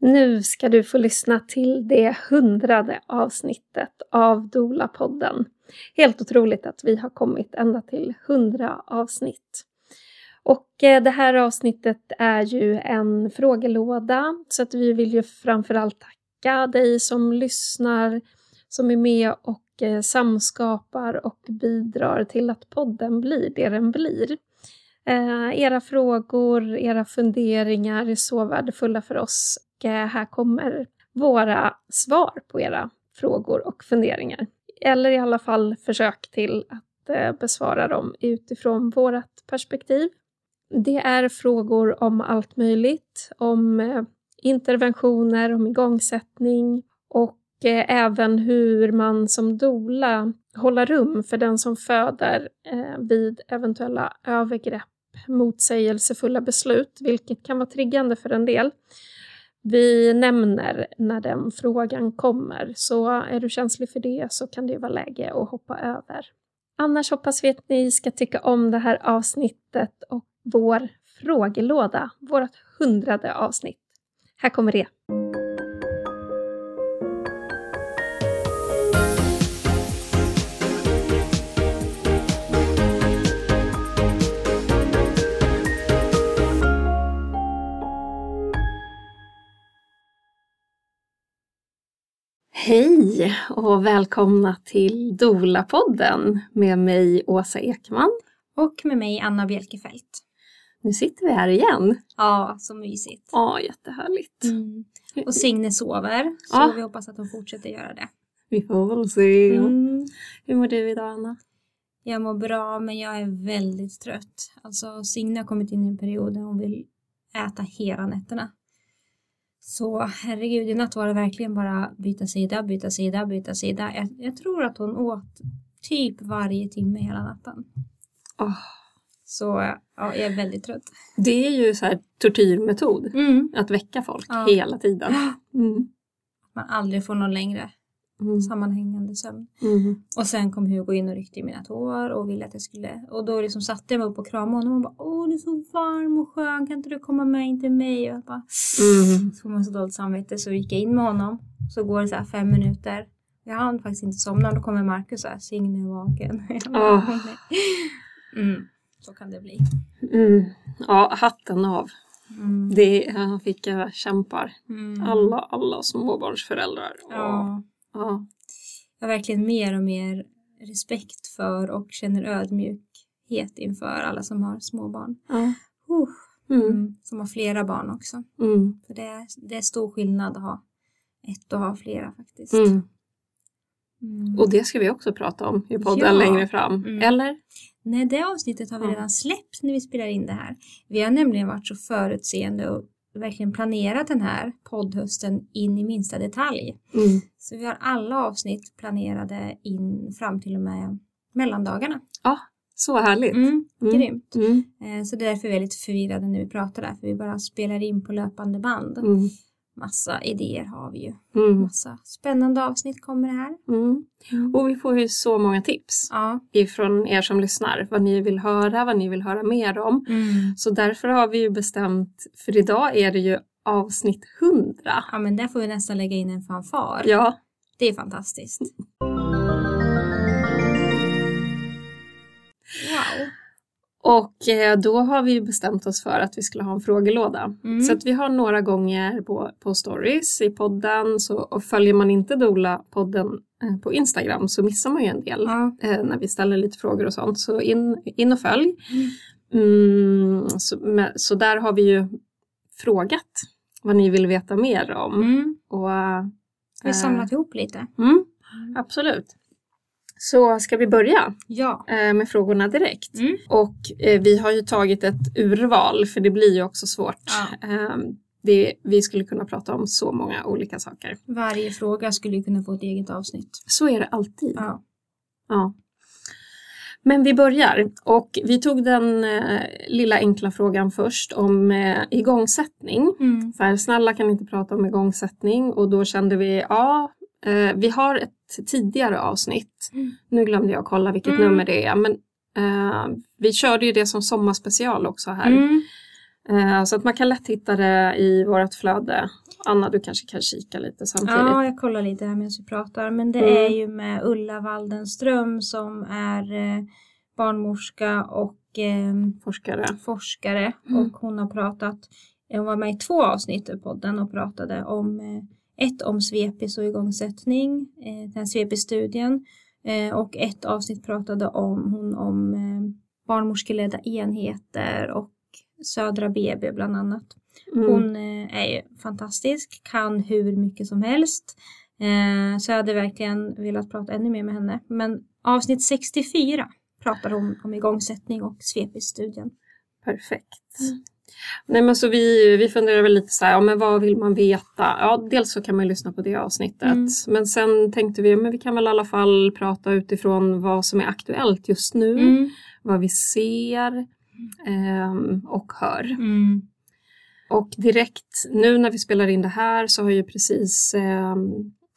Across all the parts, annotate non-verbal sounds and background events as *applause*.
Nu ska du få lyssna till det hundrade avsnittet av Dola-podden. Helt otroligt att vi har kommit ända till hundra avsnitt. Och eh, det här avsnittet är ju en frågelåda så att vi vill ju framförallt tacka dig som lyssnar, som är med och eh, samskapar och bidrar till att podden blir det den blir. Eh, era frågor, era funderingar är så värdefulla för oss Eh, här kommer våra svar på era frågor och funderingar. Eller i alla fall försök till att eh, besvara dem utifrån vårt perspektiv. Det är frågor om allt möjligt, om eh, interventioner, om igångsättning och även hur man som dola håller rum för den som föder vid eventuella övergrepp, motsägelsefulla beslut, vilket kan vara triggande för en del. Vi nämner när den frågan kommer, så är du känslig för det så kan det vara läge att hoppa över. Annars hoppas vi att ni ska tycka om det här avsnittet och vår frågelåda, vårt hundrade avsnitt. Här kommer det. Hej och välkomna till Dola-podden med mig Åsa Ekman. Och med mig Anna Bjelkefelt. Nu sitter vi här igen. Ja, så mysigt. Ja, jättehärligt. Mm. Och Signe sover, så ja. vi hoppas att hon fortsätter göra det. Vi får väl se. Mm. Hur mår du idag Anna? Jag mår bra men jag är väldigt trött. Alltså Signe har kommit in i en period där hon vill äta hela nätterna. Så herregud, i natt var det verkligen bara byta sida, byta sida, byta sida. Jag, jag tror att hon åt typ varje timme hela natten. Oh. Så ja, jag är väldigt trött. Det är ju så här tortyrmetod, mm. att väcka folk ja. hela tiden. *gasps* Mm. Man aldrig får någon längre mm. sammanhängande sömn. Mm. Och sen kom Hugo in och ryckte i mina tår och ville att jag skulle och då liksom satte jag mig upp och kramade honom och bara åh du är så varm och skön kan inte du komma med in till mig? Och jag bara, mm. Så får man så dåligt samvete så gick jag in med honom så går det så här fem minuter jag hann faktiskt inte somna då kommer Markus och Signe är vaken. oh. mm. Så kan det bli. Mm. Ja, hatten av. Mm. Det, han fick jag kämpar. Mm. Alla, alla småbarnsföräldrar. Ja. Ja. Jag har verkligen mer och mer respekt för och känner ödmjukhet inför alla som har småbarn. Ja. Uh. Mm. Som har flera barn också. Mm. För det, det är stor skillnad att ha ett och ha flera faktiskt. Mm. Mm. Och det ska vi också prata om i podden ja. längre fram. Mm. Eller? Nej, det avsnittet har vi redan släppt när vi spelar in det här. Vi har nämligen varit så förutseende och verkligen planerat den här poddhösten in i minsta detalj. Mm. Så vi har alla avsnitt planerade in fram till och med mellandagarna. Ja, så härligt. Mm, mm. Grymt. Mm. Eh, så därför är vi lite förvirrade när vi pratar där, för vi bara spelar in på löpande band. Mm massa idéer har vi ju. Mm. Massa spännande avsnitt kommer det här. Mm. Och vi får ju så många tips ja. ifrån er som lyssnar. Vad ni vill höra, vad ni vill höra mer om. Mm. Så därför har vi ju bestämt, för idag är det ju avsnitt 100. Ja men där får vi nästan lägga in en fanfar. Ja. Det är fantastiskt. *laughs* Wow. Och eh, då har vi bestämt oss för att vi skulle ha en frågelåda. Mm. Så att vi har några gånger på, på stories i podden. Så, och följer man inte Dola-podden eh, på Instagram så missar man ju en del ja. eh, när vi ställer lite frågor och sånt. Så in, in och följ. Mm. Mm, så, med, så, där har vi ju frågat vad ni vill veta mer om. Mm. Och, vi har samlat ihop lite. Mm, absolut. Så ska vi börja ja. Eh, med frågorna direkt. Mm. Och eh, vi har ju tagit ett urval för det blir ju också svårt. Ja. Ehm, det, vi skulle kunna prata om så många olika saker. Varje fråga skulle kunna få ett eget avsnitt. Så är det alltid. Ja. ja. Men vi börjar och vi tog den eh, lilla enkla frågan först om eh, igångsättning. Mm. För snälla kan inte prata om igångsättning och då kände vi ja, eh, vi har ett tidigare avsnitt. Mm. Nu glömde jag kolla vilket mm. nummer det är men eh, vi körde ju det som sommarspecial också här. Mm. Eh, så att man kan lätt hitta det i vårt flöde. Anna, du kanske kan kika lite samtidigt. Ja, jag kollar lite här medan vi pratar. Men det mm. är ju med Ulla Waldenström som är eh, barnmorska och eh, forskare. forskare. Mm. Och hon har pratat, hon var med i två avsnitt i podden och pratade om eh, ett om svepis och igångsättning, eh, den svepis-studien. Eh, och ett avsnitt pratade om, hon om eh, barnmorskeledda enheter och Södra BB bland annat. Mm. Hon eh, är ju fantastisk, kan hur mycket som helst. Så jag hade verkligen velat prata ännu mer med henne. Men avsnitt 64 pratar hon om igångsättning och svepis-studien. Perfekt. Mm. Nej men så vi, vi funderar väl lite så här, ja, men vad vill man veta? Ja, dels så kan man lyssna på det avsnittet. Mm. Men sen tänkte vi, men vi kan väl i alla fall prata utifrån vad som är aktuellt just nu. Mm. Vad vi ser eh, och hör. Mm. Och direkt nu när vi spelar in det här så har ju precis ehm,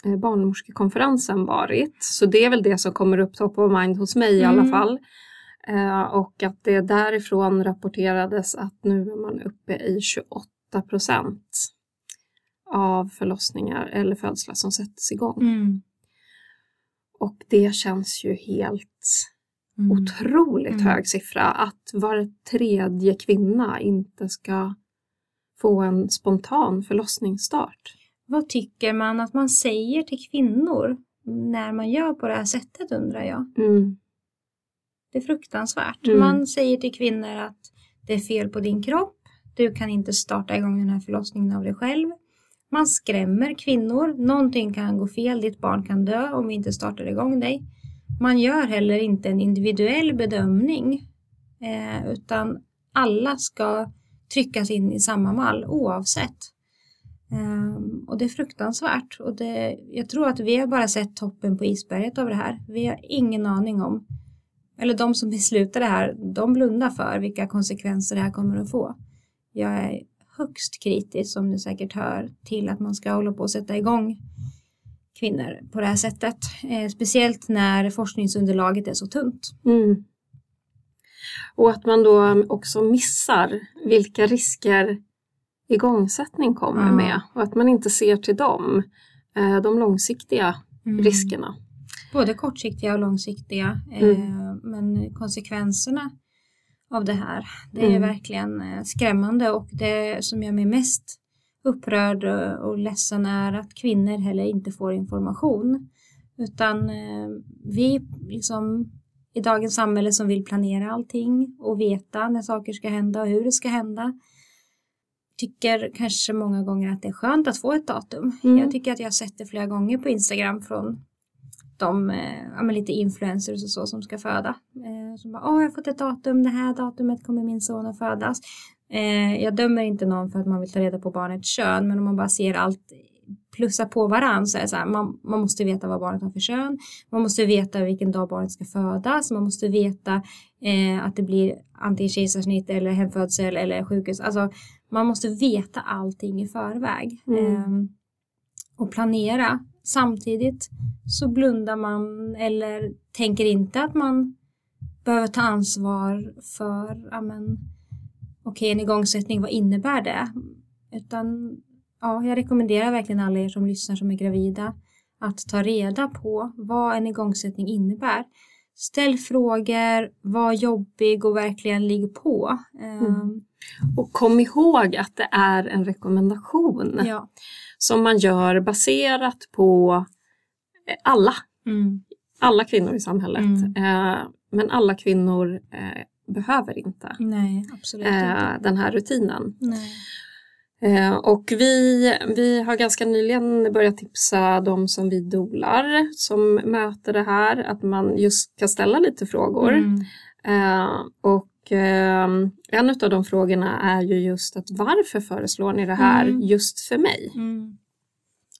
eh, barnmorskekonferensen varit. Så det är väl det som kommer upp top of mind hos mig i alla mm. fall. Eh, och att det därifrån rapporterades att nu är man uppe i 28 procent av förlossningar eller födslar som sätts igång. Mm. Och det känns ju helt mm. otroligt mm. hög siffra att var tredje kvinna inte ska få en spontan förlossningsstart. Vad tycker man att man säger till kvinnor när man gör på det här sättet undrar jag. Mm. Det är fruktansvärt. Mm. Man säger till kvinnor att det är fel på din kropp. Du kan inte starta igång den här förlossningen av dig själv. Man skrämmer kvinnor. Någonting kan gå fel. Ditt barn kan dö om vi inte startar igång dig. Man gör heller inte en individuell bedömning eh, utan alla ska tryckas in i samma mall oavsett. Um, och det är fruktansvärt och det, jag tror att vi har bara sett toppen på isberget av det här. Vi har ingen aning om, eller de som beslutar det här, de blundar för vilka konsekvenser det här kommer att få. Jag är högst kritisk som du säkert hör till att man ska hålla på att sätta igång kvinnor på det här sättet. Eh, speciellt när forskningsunderlaget är så tunt. Mm. Och att man då också missar vilka risker igångsättning kommer mm. med och att man inte ser till dem, eh, de långsiktiga mm. riskerna. Både kortsiktiga och långsiktiga. Eh, mm. Men konsekvenserna av det här, det är mm. verkligen eh, skrämmande och det som gör mig mest upprörd och ledsen är att kvinnor heller inte får information. Utan vi liksom i dagens samhälle som vill planera allting och veta när saker ska hända och hur det ska hända. Tycker kanske många gånger att det är skönt att få ett datum. Mm. Jag tycker att jag har sett det flera gånger på Instagram från de eh, ja, lite influencers och så som ska föda. Eh, som bara, åh jag har fått ett datum, det här datumet kommer min son att födas. Eh, jag dömer inte någon för att man vill ta reda på barnets kön men om man bara ser allt plussa på varandra så är det så här, man, man måste veta vad barnet har för kön, man måste veta vilken dag barnet ska födas, man måste veta eh, att det blir antingen kejsarsnitt eller hemfödsel eller sjukhus. Alltså man måste veta allting i förväg mm. eh, och planera. Samtidigt så blundar man eller tänker inte att man behöver ta ansvar för, ja okej okay, en igångsättning, vad innebär det? Utan ja, jag rekommenderar verkligen alla er som lyssnar som är gravida att ta reda på vad en igångsättning innebär. Ställ frågor, var jobbig och verkligen ligg på. Mm. Ehm, och kom ihåg att det är en rekommendation ja. Som man gör baserat på eh, alla. Mm. Alla kvinnor i samhället. Mm. Eh, men alla kvinnor eh, behöver inte, Nej, absolut inte. den här rutinen. Nej. Och vi, vi har ganska nyligen börjat tipsa de som vi dolar som möter det här att man just ska ställa lite frågor. Mm. Eh, och eh, en av de frågorna är ju just att varför föreslår ni det här mm. just för mig? Mm.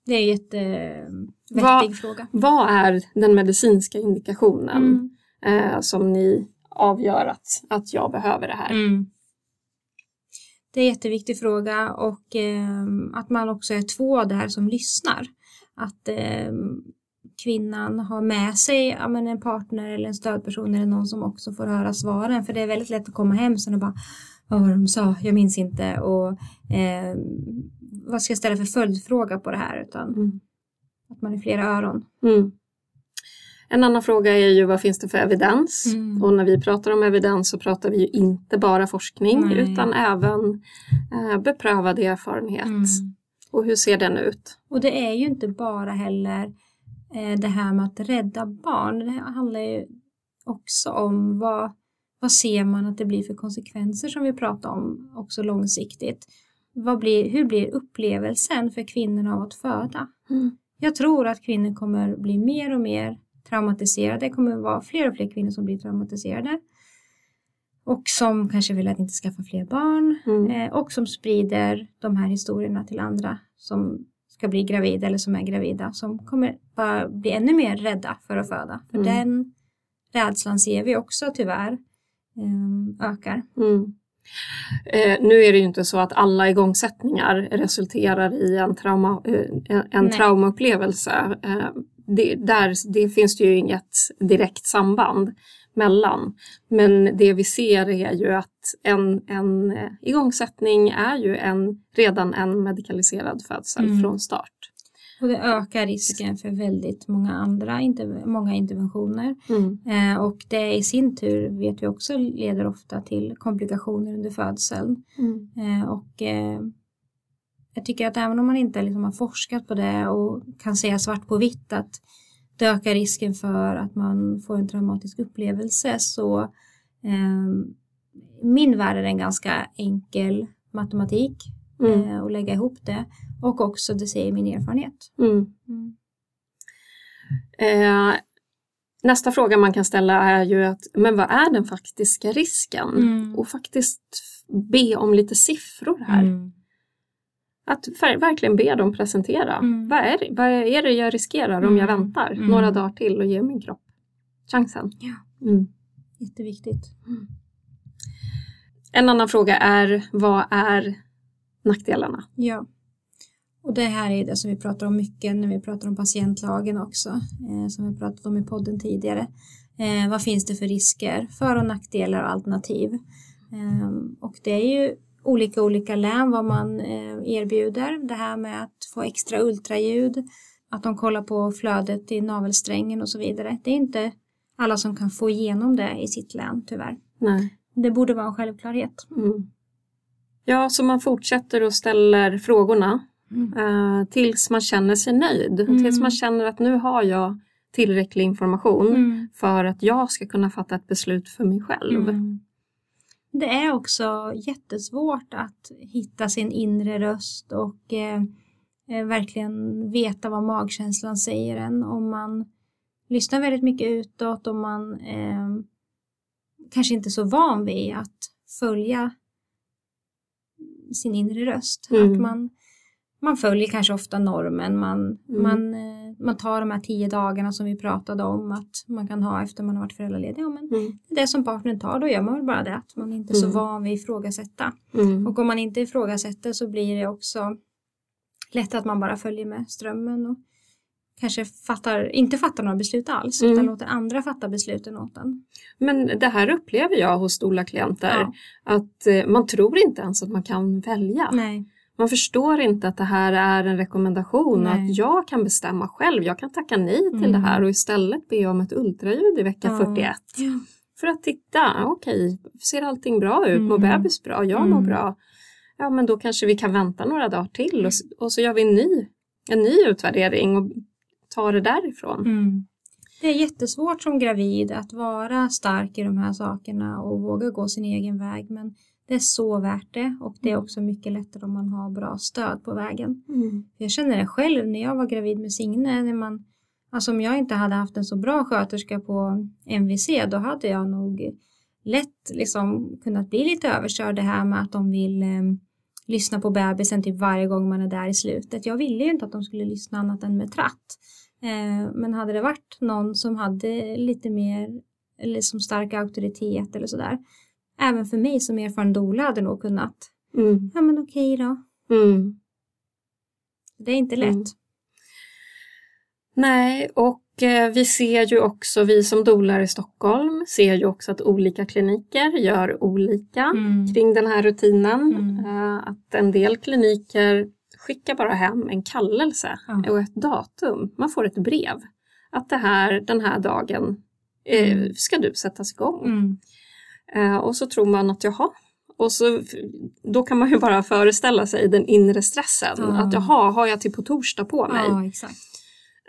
Det är en jättevettig fråga. Vad är den medicinska indikationen mm. som ni avgör att, att jag behöver det här? Mm. Det är en jätteviktig fråga och eh, att man också är två där som lyssnar. Att eh, kvinnan har med sig ja, men en partner eller en stödperson eller någon som också får höra svaren. För det är väldigt lätt att komma hem sen och bara vad var de sa, jag minns inte och eh, vad ska jag ställa för följdfråga på det här utan mm. att man är flera öron. Mm. En annan fråga är ju vad finns det för evidens? Mm. Och när vi pratar om evidens så pratar vi ju inte bara forskning Nej. utan även eh, beprövad erfarenhet. Mm. Och hur ser den ut? Och det är ju inte bara heller det här med att rädda barn. Det handlar ju också om vad, vad ser man att det blir för konsekvenser som vi pratar om också långsiktigt. Vad blir, hur blir upplevelsen för kvinnorna av att föda? Mm. Jag tror att kvinnor kommer bli mer och mer traumatiserade. Det kommer vara fler och fler kvinnor som blir traumatiserade. Och som kanske vill att inte skaffa fler barn. Mm. Eh, och som sprider de här historierna till andra som ska bli gravida eller som är gravida. Som kommer bara bli ännu mer rädda för att föda. För mm. den rädslan ser vi också tyvärr eh, ökar. Mm. Eh, nu är det ju inte så att alla igångsättningar resulterar i en, trauma, eh, en traumaupplevelse. Eh, det, där, det finns det ju inget direkt samband mellan. Men det vi ser är ju att en, en igångsättning är ju en, redan en medikaliserad födsel mm. från start. Och det ökar risken för väldigt många andra många interventioner. Mm. Eh, och det i sin tur vet vi också leder ofta till komplikationer under födseln. Mm. Eh, och eh, jag tycker att även om man inte liksom har forskat på det och kan säga svart på vitt att det ökar risken för att man får en traumatisk upplevelse så eh, min värld är en ganska enkel matematik mm. eh, och lägga ihop det och också det säger min erfarenhet. Mm. Mm. Eh, nästa fråga man kan ställa är ju att men vad är den faktiska risken? Mm. Och faktiskt be om lite siffror här. Mm. Att verkligen be dem presentera. Mm. Vad, är, vad är det jag riskerar om jag mm. väntar mm. några dagar till och ger min kropp chansen? Ja. Mm. Jätteviktigt. Mm. En annan fråga är vad är nackdelarna? Ja. Och det här är det som vi pratar om mycket när vi pratar om patientlagen också, eh, som vi pratat om i podden tidigare. Eh, vad finns det för risker, för och nackdelar och alternativ? Eh, och det är ju olika olika län vad man eh, erbjuder. Det här med att få extra ultraljud, att de kollar på flödet i navelsträngen och så vidare. Det är inte alla som kan få igenom det i sitt län tyvärr. Nej. Det borde vara en självklarhet. Mm. Ja, så man fortsätter och ställer frågorna mm. uh, tills man känner sig nöjd. Mm. Tills man känner att nu har jag tillräcklig information mm. för att jag ska kunna fatta ett beslut för mig själv. Det är också jättesvårt att hitta sin inre röst och eh, eh, verkligen veta vad magkänslan säger en om man lyssnar väldigt mycket utåt och man eh, kanske inte är så van vid att följa sin inre röst. Mm. Att man man följer kanske ofta normen. Man, mm. man, eh, man tar de här tio dagarna som vi pratade om att man kan ha efter man har varit föräldraledig. Ja, men mm. Det som partnern tar, då gör man väl bara det. Att man inte är så mm. van vid ifrågasätta. Mm. Och om man inte ifrågasätter så blir det också lätt att man bara följer med strömmen och kanske fattar, inte fattar några beslut alls mm. utan låter andra fatta besluten åt en. Men det här upplever jag hos stora klienter ja. att eh, man tror inte ens att man kan välja. Nej. Man förstår inte att det här är en rekommendation och att jag kan bestämma själv. Jag kan tacka nej till mm. det här och istället be om ett ultraljud i vecka ja. 41. Ja. För att titta, okej, okay, ser allting bra ut? Mm. Mår bebis bra? Jag mår mm. bra. Ja, men då kanske vi kan vänta några dagar till och, och så gör vi en ny, en ny utvärdering och tar det därifrån. Mm. Det är jättesvårt som gravid att vara stark i de här sakerna och våga gå sin egen väg. Men det är så värt det och det är mm. också mycket lättare om man har bra stöd på vägen. Mm. Jag känner det själv när jag var gravid med Signe. När man, alltså om jag inte hade haft en så bra sköterska på MVC då hade jag nog lätt liksom kunnat bli lite överkörd det här med att de vill eh, lyssna på bebisen typ varje gång man är där i slutet. Jag ville ju inte att de skulle lyssna annat än med tratt. Eh, men hade det varit någon som hade lite mer eller som stark auktoritet eller sådär även för mig som erfaren doula hade nog kunnat. Mm. Ja men okej då. Mm. Det är inte lätt. Mm. Nej, och eh, vi ser ju också, vi som dolar i Stockholm ser ju också att olika kliniker gör olika mm. kring den här rutinen. Mm. Eh, att en del kliniker skickar bara hem en kallelse mm. och ett datum. Man får ett brev. Att det här, den här dagen eh, mm. ska du sättas igång. Eh, och så tror man att jaha, och så, då kan man ju bara föreställa sig den inre stressen. Ja. Att jaha, har jag till på torsdag på mig? Ja, exakt.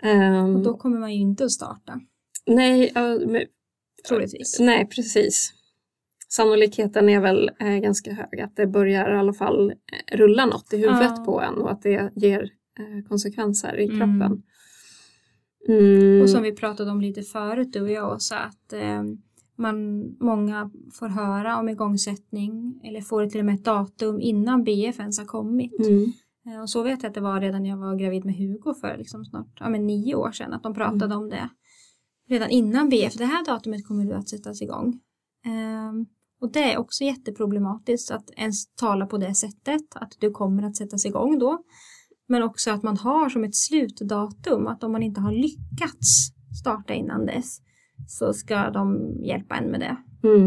Um, och då kommer man ju inte att starta. Nej, uh, men, troligtvis. Nej, precis. Sannolikheten är väl eh, ganska hög att det börjar i alla fall eh, rulla något i huvudet ja. på en och att det ger konsekvenser i mm. kroppen. Mm. Och som vi pratade om lite förut du och jag också att eh, man, många får höra om igångsättning eller får till och med ett datum innan BF ens har kommit. Mm. Eh, och så vet jag att det var redan när jag var gravid med Hugo för liksom snart ja, men nio år sedan att de pratade mm. om det. Redan innan BF, det här datumet kommer du att sättas igång. Um, och det är också jätteproblematiskt att ens tala på det sättet, att du kommer att sättas igång då. Men också att man har som ett slutdatum, att om man inte har lyckats starta innan dess så ska de hjälpa en med det. Mm.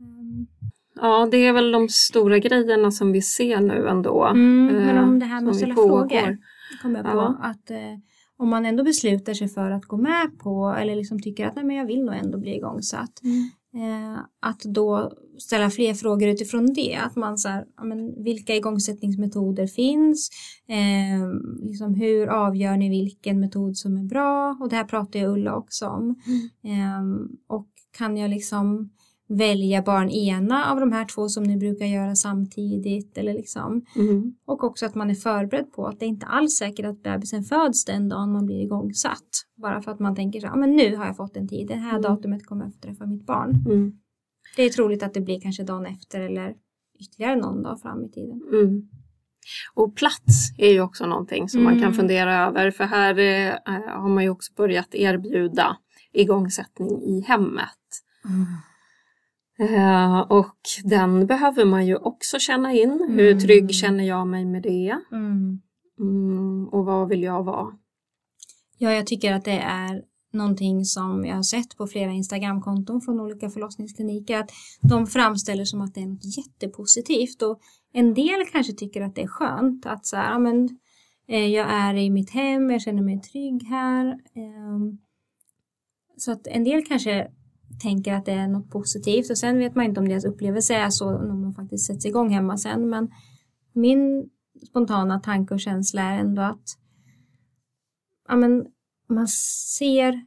Mm. Ja, det är väl de stora grejerna som vi ser nu ändå. Mm, men om det här med att ställa frågor kommer jag på. Ja. Att eh, om man ändå beslutar sig för att gå med på eller liksom tycker att nej, men jag vill nog ändå bli igångsatt. Mm. Eh, att då ställa fler frågor utifrån det. Att man så här, men, vilka igångsättningsmetoder finns? Eh, liksom, hur avgör ni vilken metod som är bra? Och det här pratar jag Ulla också om. Mm. Eh, och kan jag liksom välja barn ena av de här två som ni brukar göra samtidigt eller liksom. Mm. Och också att man är förberedd på att det är inte alls säkert att bebisen föds den dagen man blir igångsatt. Bara för att man tänker så här, men nu har jag fått en tid, det här mm. datumet kommer jag att träffa mitt barn. Mm. Det är troligt att det blir kanske dagen efter eller ytterligare någon dag fram i tiden. Mm. Och plats är ju också någonting som man kan mm. fundera över för här eh, har man ju också börjat erbjuda igångsättning i hemmet. Mm. Eh, och den behöver man ju också känna in. Mm. Hur trygg känner jag mig med det? Mm. Mm, och vad vill jag vara? Ja, jag tycker att det är någonting som jag har sett på flera Instagramkonton från olika förlossningskliniker att de framställer som att det är något jättepositivt och en del kanske tycker att det är skönt att så här, men, eh, jag är i mitt hem, jag känner mig trygg här. Ehm, så att en del kanske tänker att det är något positivt och sen vet man inte om deras upplevelse är så om de faktiskt sätts igång hemma sen men min spontana tanke och känsla är ändå att ja, men man ser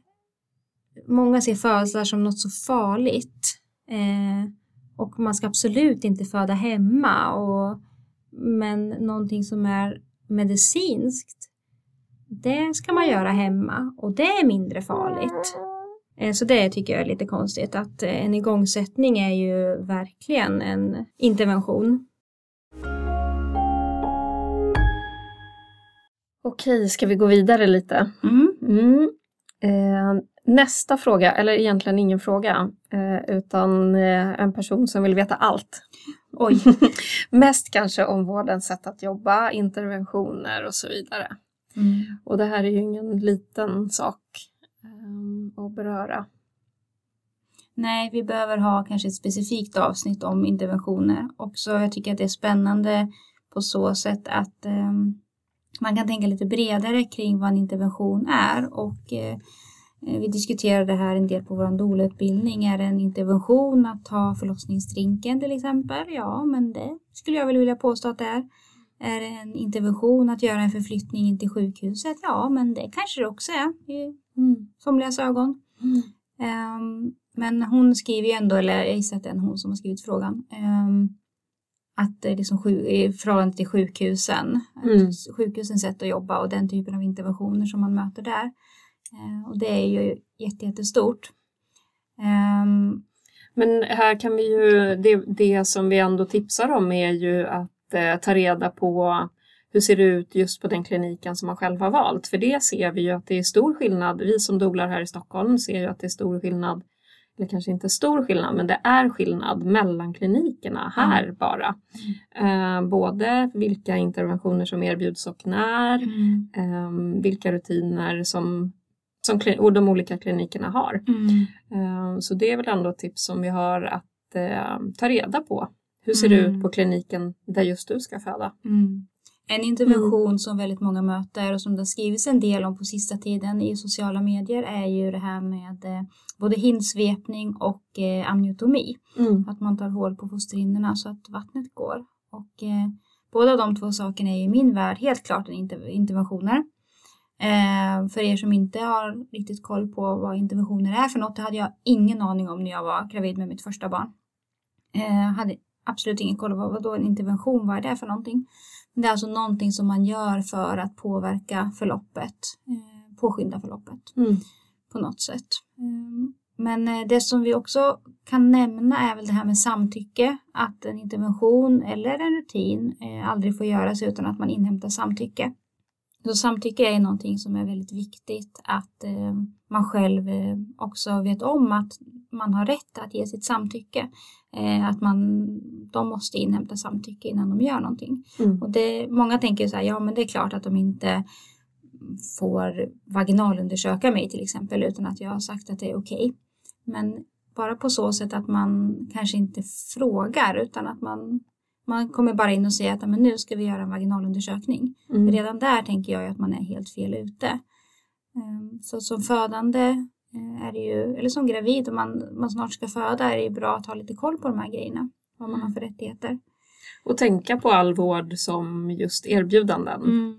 många ser födslar som något så farligt eh, och man ska absolut inte föda hemma och, men någonting som är medicinskt det ska man göra hemma och det är mindre farligt. Eh, så det tycker jag är lite konstigt att eh, en igångsättning är ju verkligen en intervention. Okej, ska vi gå vidare lite? Mm. Mm. Eh, nästa fråga, eller egentligen ingen fråga, eh, utan eh, en person som vill veta allt. Oj. *laughs* Mest kanske om vårdens sätt att jobba, interventioner och så vidare. Mm. Och det här är ju ingen liten sak att beröra. Nej, vi behöver ha kanske ett specifikt avsnitt om interventioner också. Jag tycker att det är spännande på så sätt att eh, man kan tänka lite bredare kring vad en intervention är och eh, vi diskuterade det här en del på vår doula-utbildning. Är det en intervention att ta förlossningsdrinken till exempel? Ja, men det skulle jag väl vilja påstå att det är. Är det en intervention att göra en förflyttning in till sjukhuset? Ja, men det kanske det också är i mm. somligas ögon. Mm. Um, men hon skriver ju ändå, eller jag gissar att det är hon som har skrivit frågan, um, att liksom i förhållande till sjukhusen, mm. sjukhusens sätt att jobba och den typen av interventioner som man möter där. Uh, och det är ju jättestort. Um, men här kan vi ju, det, det som vi ändå tipsar om är ju att eh, ta reda på hur ser det ut just på den kliniken som man själv har valt? För det ser vi ju att det är stor skillnad. Vi som dolar här i Stockholm ser ju att det är stor skillnad, eller kanske inte stor skillnad, men det är skillnad mellan klinikerna här mm. bara. Eh, både vilka interventioner som erbjuds och när, mm. eh, vilka rutiner som som och de olika klinikerna har. Mm. Så det är väl ändå tips som vi har att ta reda på. Hur ser det ut mm. på kliniken där just du ska föda? Mm. En intervention mm. som väldigt många möter och som det har skrivits en del om på sista tiden i sociala medier är ju det här med eh, både hinsvepning och eh, amniotomi. Mm. Att man tar hål på fosterhinnorna så att vattnet går. Och eh, båda de två sakerna är i min värld helt klart en inter interventioner. Eh, för er som inte har riktigt koll på vad interventioner är för något, det hade jag ingen aning om när jag var gravid med mitt första barn. Eh, hade absolut ingen koll på vad då en intervention, vad är det för någonting? Det är alltså någonting som man gör för att påverka förloppet, eh, påskynda förloppet mm. På något sätt. Eh, men eh, det som vi också kan nämna är väl det här med samtycke, att en intervention eller en rutin eh, aldrig får göras utan att man inhämtar samtycke. Så samtycke är någonting som är väldigt viktigt att eh, man själv också vet om att man har rätt att ge sitt samtycke. Att man, de måste inhämta samtycke innan de gör någonting. Mm. Och det, många tänker så här, ja men det är klart att de inte får vaginalundersöka mig till exempel utan att jag har sagt att det är okej. Okay. Men bara på så sätt att man kanske inte frågar utan att man man kommer bara in och säger att men nu ska vi göra en vaginalundersökning. Mm. Redan där tänker jag att man är helt fel ute. Ehm, så som födande eh, är det ju, eller som gravid om man, man snart ska föda är det bra att ha lite koll på de här grejerna. Vad man har för rättigheter. Och tänka på all vård som just erbjudanden. Mm.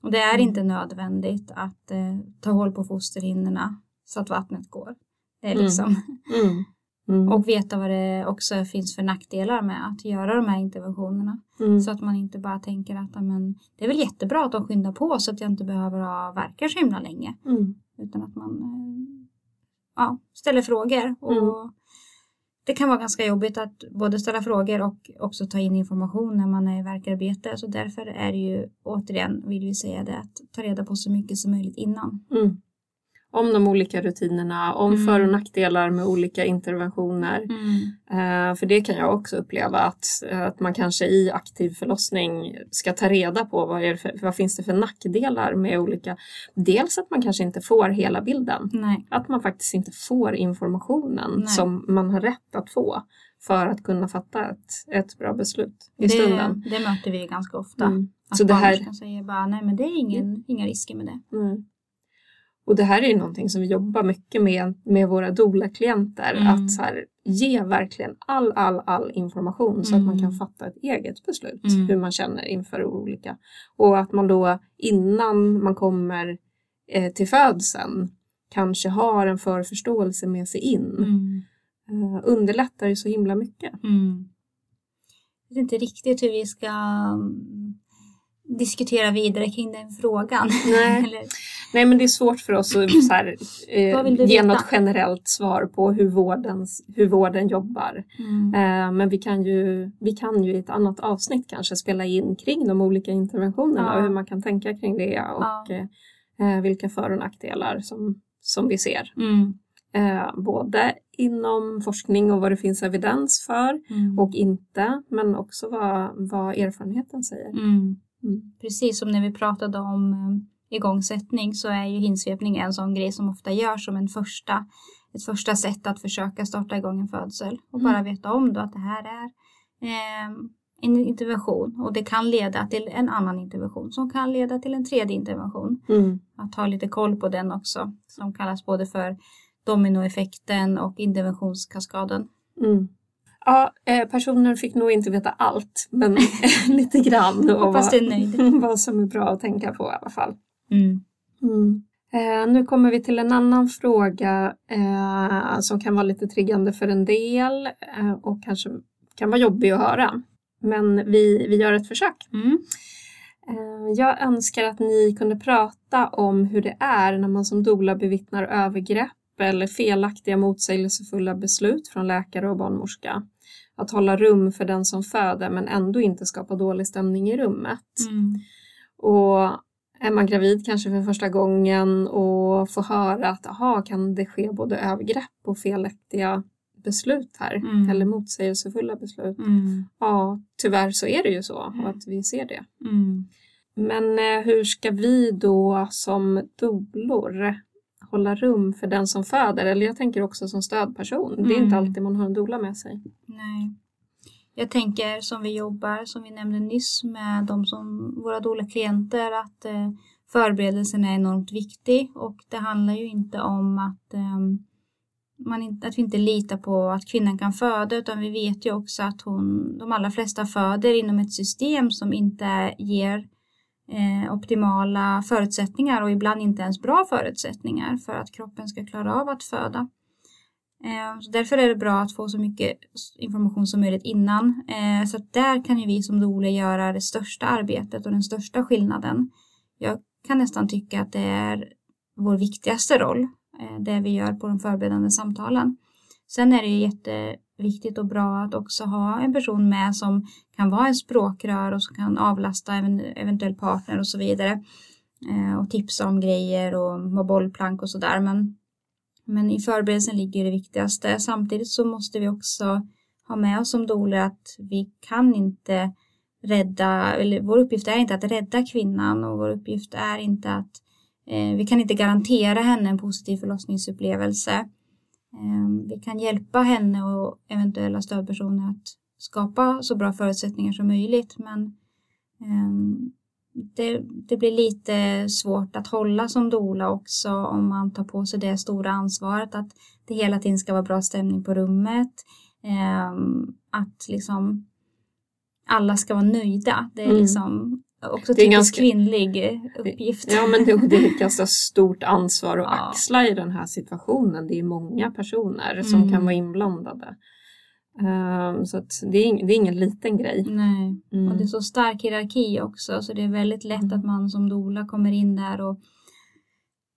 Och det är mm. inte nödvändigt att eh, ta håll på fosterhinnorna så att vattnet går. Det är mm. liksom mm. Mm. Och veta vad det också finns för nackdelar med att göra de här interventionerna. Mm. Så att man inte bara tänker att men, det är väl jättebra att de skyndar på så att jag inte behöver ha verkar så himla länge. Mm. Utan att man eh, ja, ställer frågor. Och. Det kan vara ganska jobbigt att både ställa frågor och också ta in information när man är i verkarbete. Så därför är det ju återigen, vill vi säga det, att ta reda på så mycket som möjligt innan. Mm om de olika rutinerna, om mm. för och nackdelar med olika interventioner. Mm. Eh, för det kan jag också uppleva att, att man kanske i aktiv förlossning ska ta reda på vad, är för, vad finns det för nackdelar med olika. Dels att man kanske inte får hela bilden. Nej. Att man faktiskt inte får informationen Nej. som man har rätt att få för att kunna fatta ett, ett bra beslut i det, stunden. Det möter vi ganska ofta. Mm. Att Så det här... kan säga bara nej men det är ingen, inga risker med det. Mm. Och det här är ju någonting som vi jobbar mycket med med våra doula-klienter. Mm. Att så här, ge verkligen all, all, all information mm. så att man kan mm. fatta ett eget beslut. Mm. Hur man känner inför olika. Och att man då innan man kommer eh, till födseln kanske har en förförståelse med sig in. Mm. Uh, underlättar ju så himla mycket. Mm. Jag vet inte riktigt hur vi ska diskutera vidare kring den frågan. Nej, *laughs* Nej men det är svårt för oss att så här, eh, ge något generellt svar på hur, vårdens, hur vården jobbar. Mm. Eh, men vi kan, ju, vi kan ju i ett annat avsnitt kanske spela in kring de olika interventionerna ja. och hur man kan tänka kring det och ja. eh, vilka för och nackdelar som, som vi ser. Mm. Eh, både inom forskning och vad det finns evidens för mm. och inte men också vad, vad erfarenheten säger. Mm. Precis som när vi pratade om eh, igångsättning så är ju hinsvepning en sån grej som ofta görs som en första, ett första sätt att försöka starta igång en födsel och Mm. bara veta om då att det här är eh, en intervention och det kan leda till en annan intervention som kan leda till en tredje intervention. Mm. Att ha lite koll på den också som kallas både för dominoeffekten och interventionskaskaden. Mm. Ja, eh, personen fick nog inte veta allt, men *laughs* lite grann. Och Hoppas vad, du är nöjd. *laughs* vad som är bra att tänka på i alla fall. Mm. Mm. Eh, nu kommer vi till en annan fråga eh, som kan vara lite triggande för en del eh, och kanske kan vara jobbig att höra. Men vi, vi gör ett försök. Mm. Eh, jag önskar att ni kunde prata om hur det är när man som doula bevittnar övergrepp eller felaktiga motsägelsefulla beslut från läkare och barnmorska. Att hålla rum för den som föder men ändå inte skapa dålig stämning i rummet. Mm. Och är man gravid kanske för första gången och får höra att aha, kan det ske både övergrepp och felaktiga beslut här Mm. eller motsägelsefulla beslut. Mm. Ja, tyvärr så är det ju så och att vi ser det. Mm. Men eh, hur ska vi då som dolor hålla rum för den som föder. Eller jag tänker också som stödperson. Mm. Det är inte mm. alltid man har en dola med sig. Nej. Jag tänker som vi jobbar, som vi nämnde nyss med de som, våra doula-klienter, att eh, förberedelsen är enormt viktig och det handlar ju inte om att, eh, man att vi inte litar på att kvinnan kan föda utan vi vet ju också att hon, de allra flesta föder inom ett system som inte ger eh, optimala förutsättningar och ibland inte ens bra förutsättningar för att kroppen ska klara av att föda. Eh, så därför är det bra att få så mycket information som möjligt innan. Eh, så att där kan ju vi som doula göra det största arbetet och den största skillnaden. Jag kan nästan tycka att det är vår viktigaste roll, eh, det vi gör på de förberedande samtalen. Sen är det ju jätte viktigt och bra att också ha en person med som kan vara en språkrör och som kan avlasta en eventuell partner och så vidare. Eh, och tipsa om grejer och vara bollplank och sådär. Men men i förberedelsen ligger det viktigaste. Samtidigt så måste vi också ha med oss som doler att vi kan inte rädda, eller vår uppgift är inte att rädda kvinnan och vår uppgift är inte att eh, vi kan inte garantera henne en positiv förlossningsupplevelse. Eh, vi kan hjälpa henne och eventuella stödpersoner att skapa så bra förutsättningar som möjligt men eh, det, det, blir lite svårt att hålla som dola också om man tar på sig det stora ansvaret att det hela tiden ska vara bra stämning på rummet. Eh, att liksom alla ska vara nöjda. Det är mm. liksom också det är ganska kvinnlig uppgift. Ja men det, det är ett *laughs* ganska stort ansvar att ja. axla i den här situationen. Det är många personer som mm. kan vara inblandade. Um, så det är, det, är, ingen liten grej. Nej, mm. och det är så stark hierarki också så det är väldigt lätt mm. att man som dola kommer in där och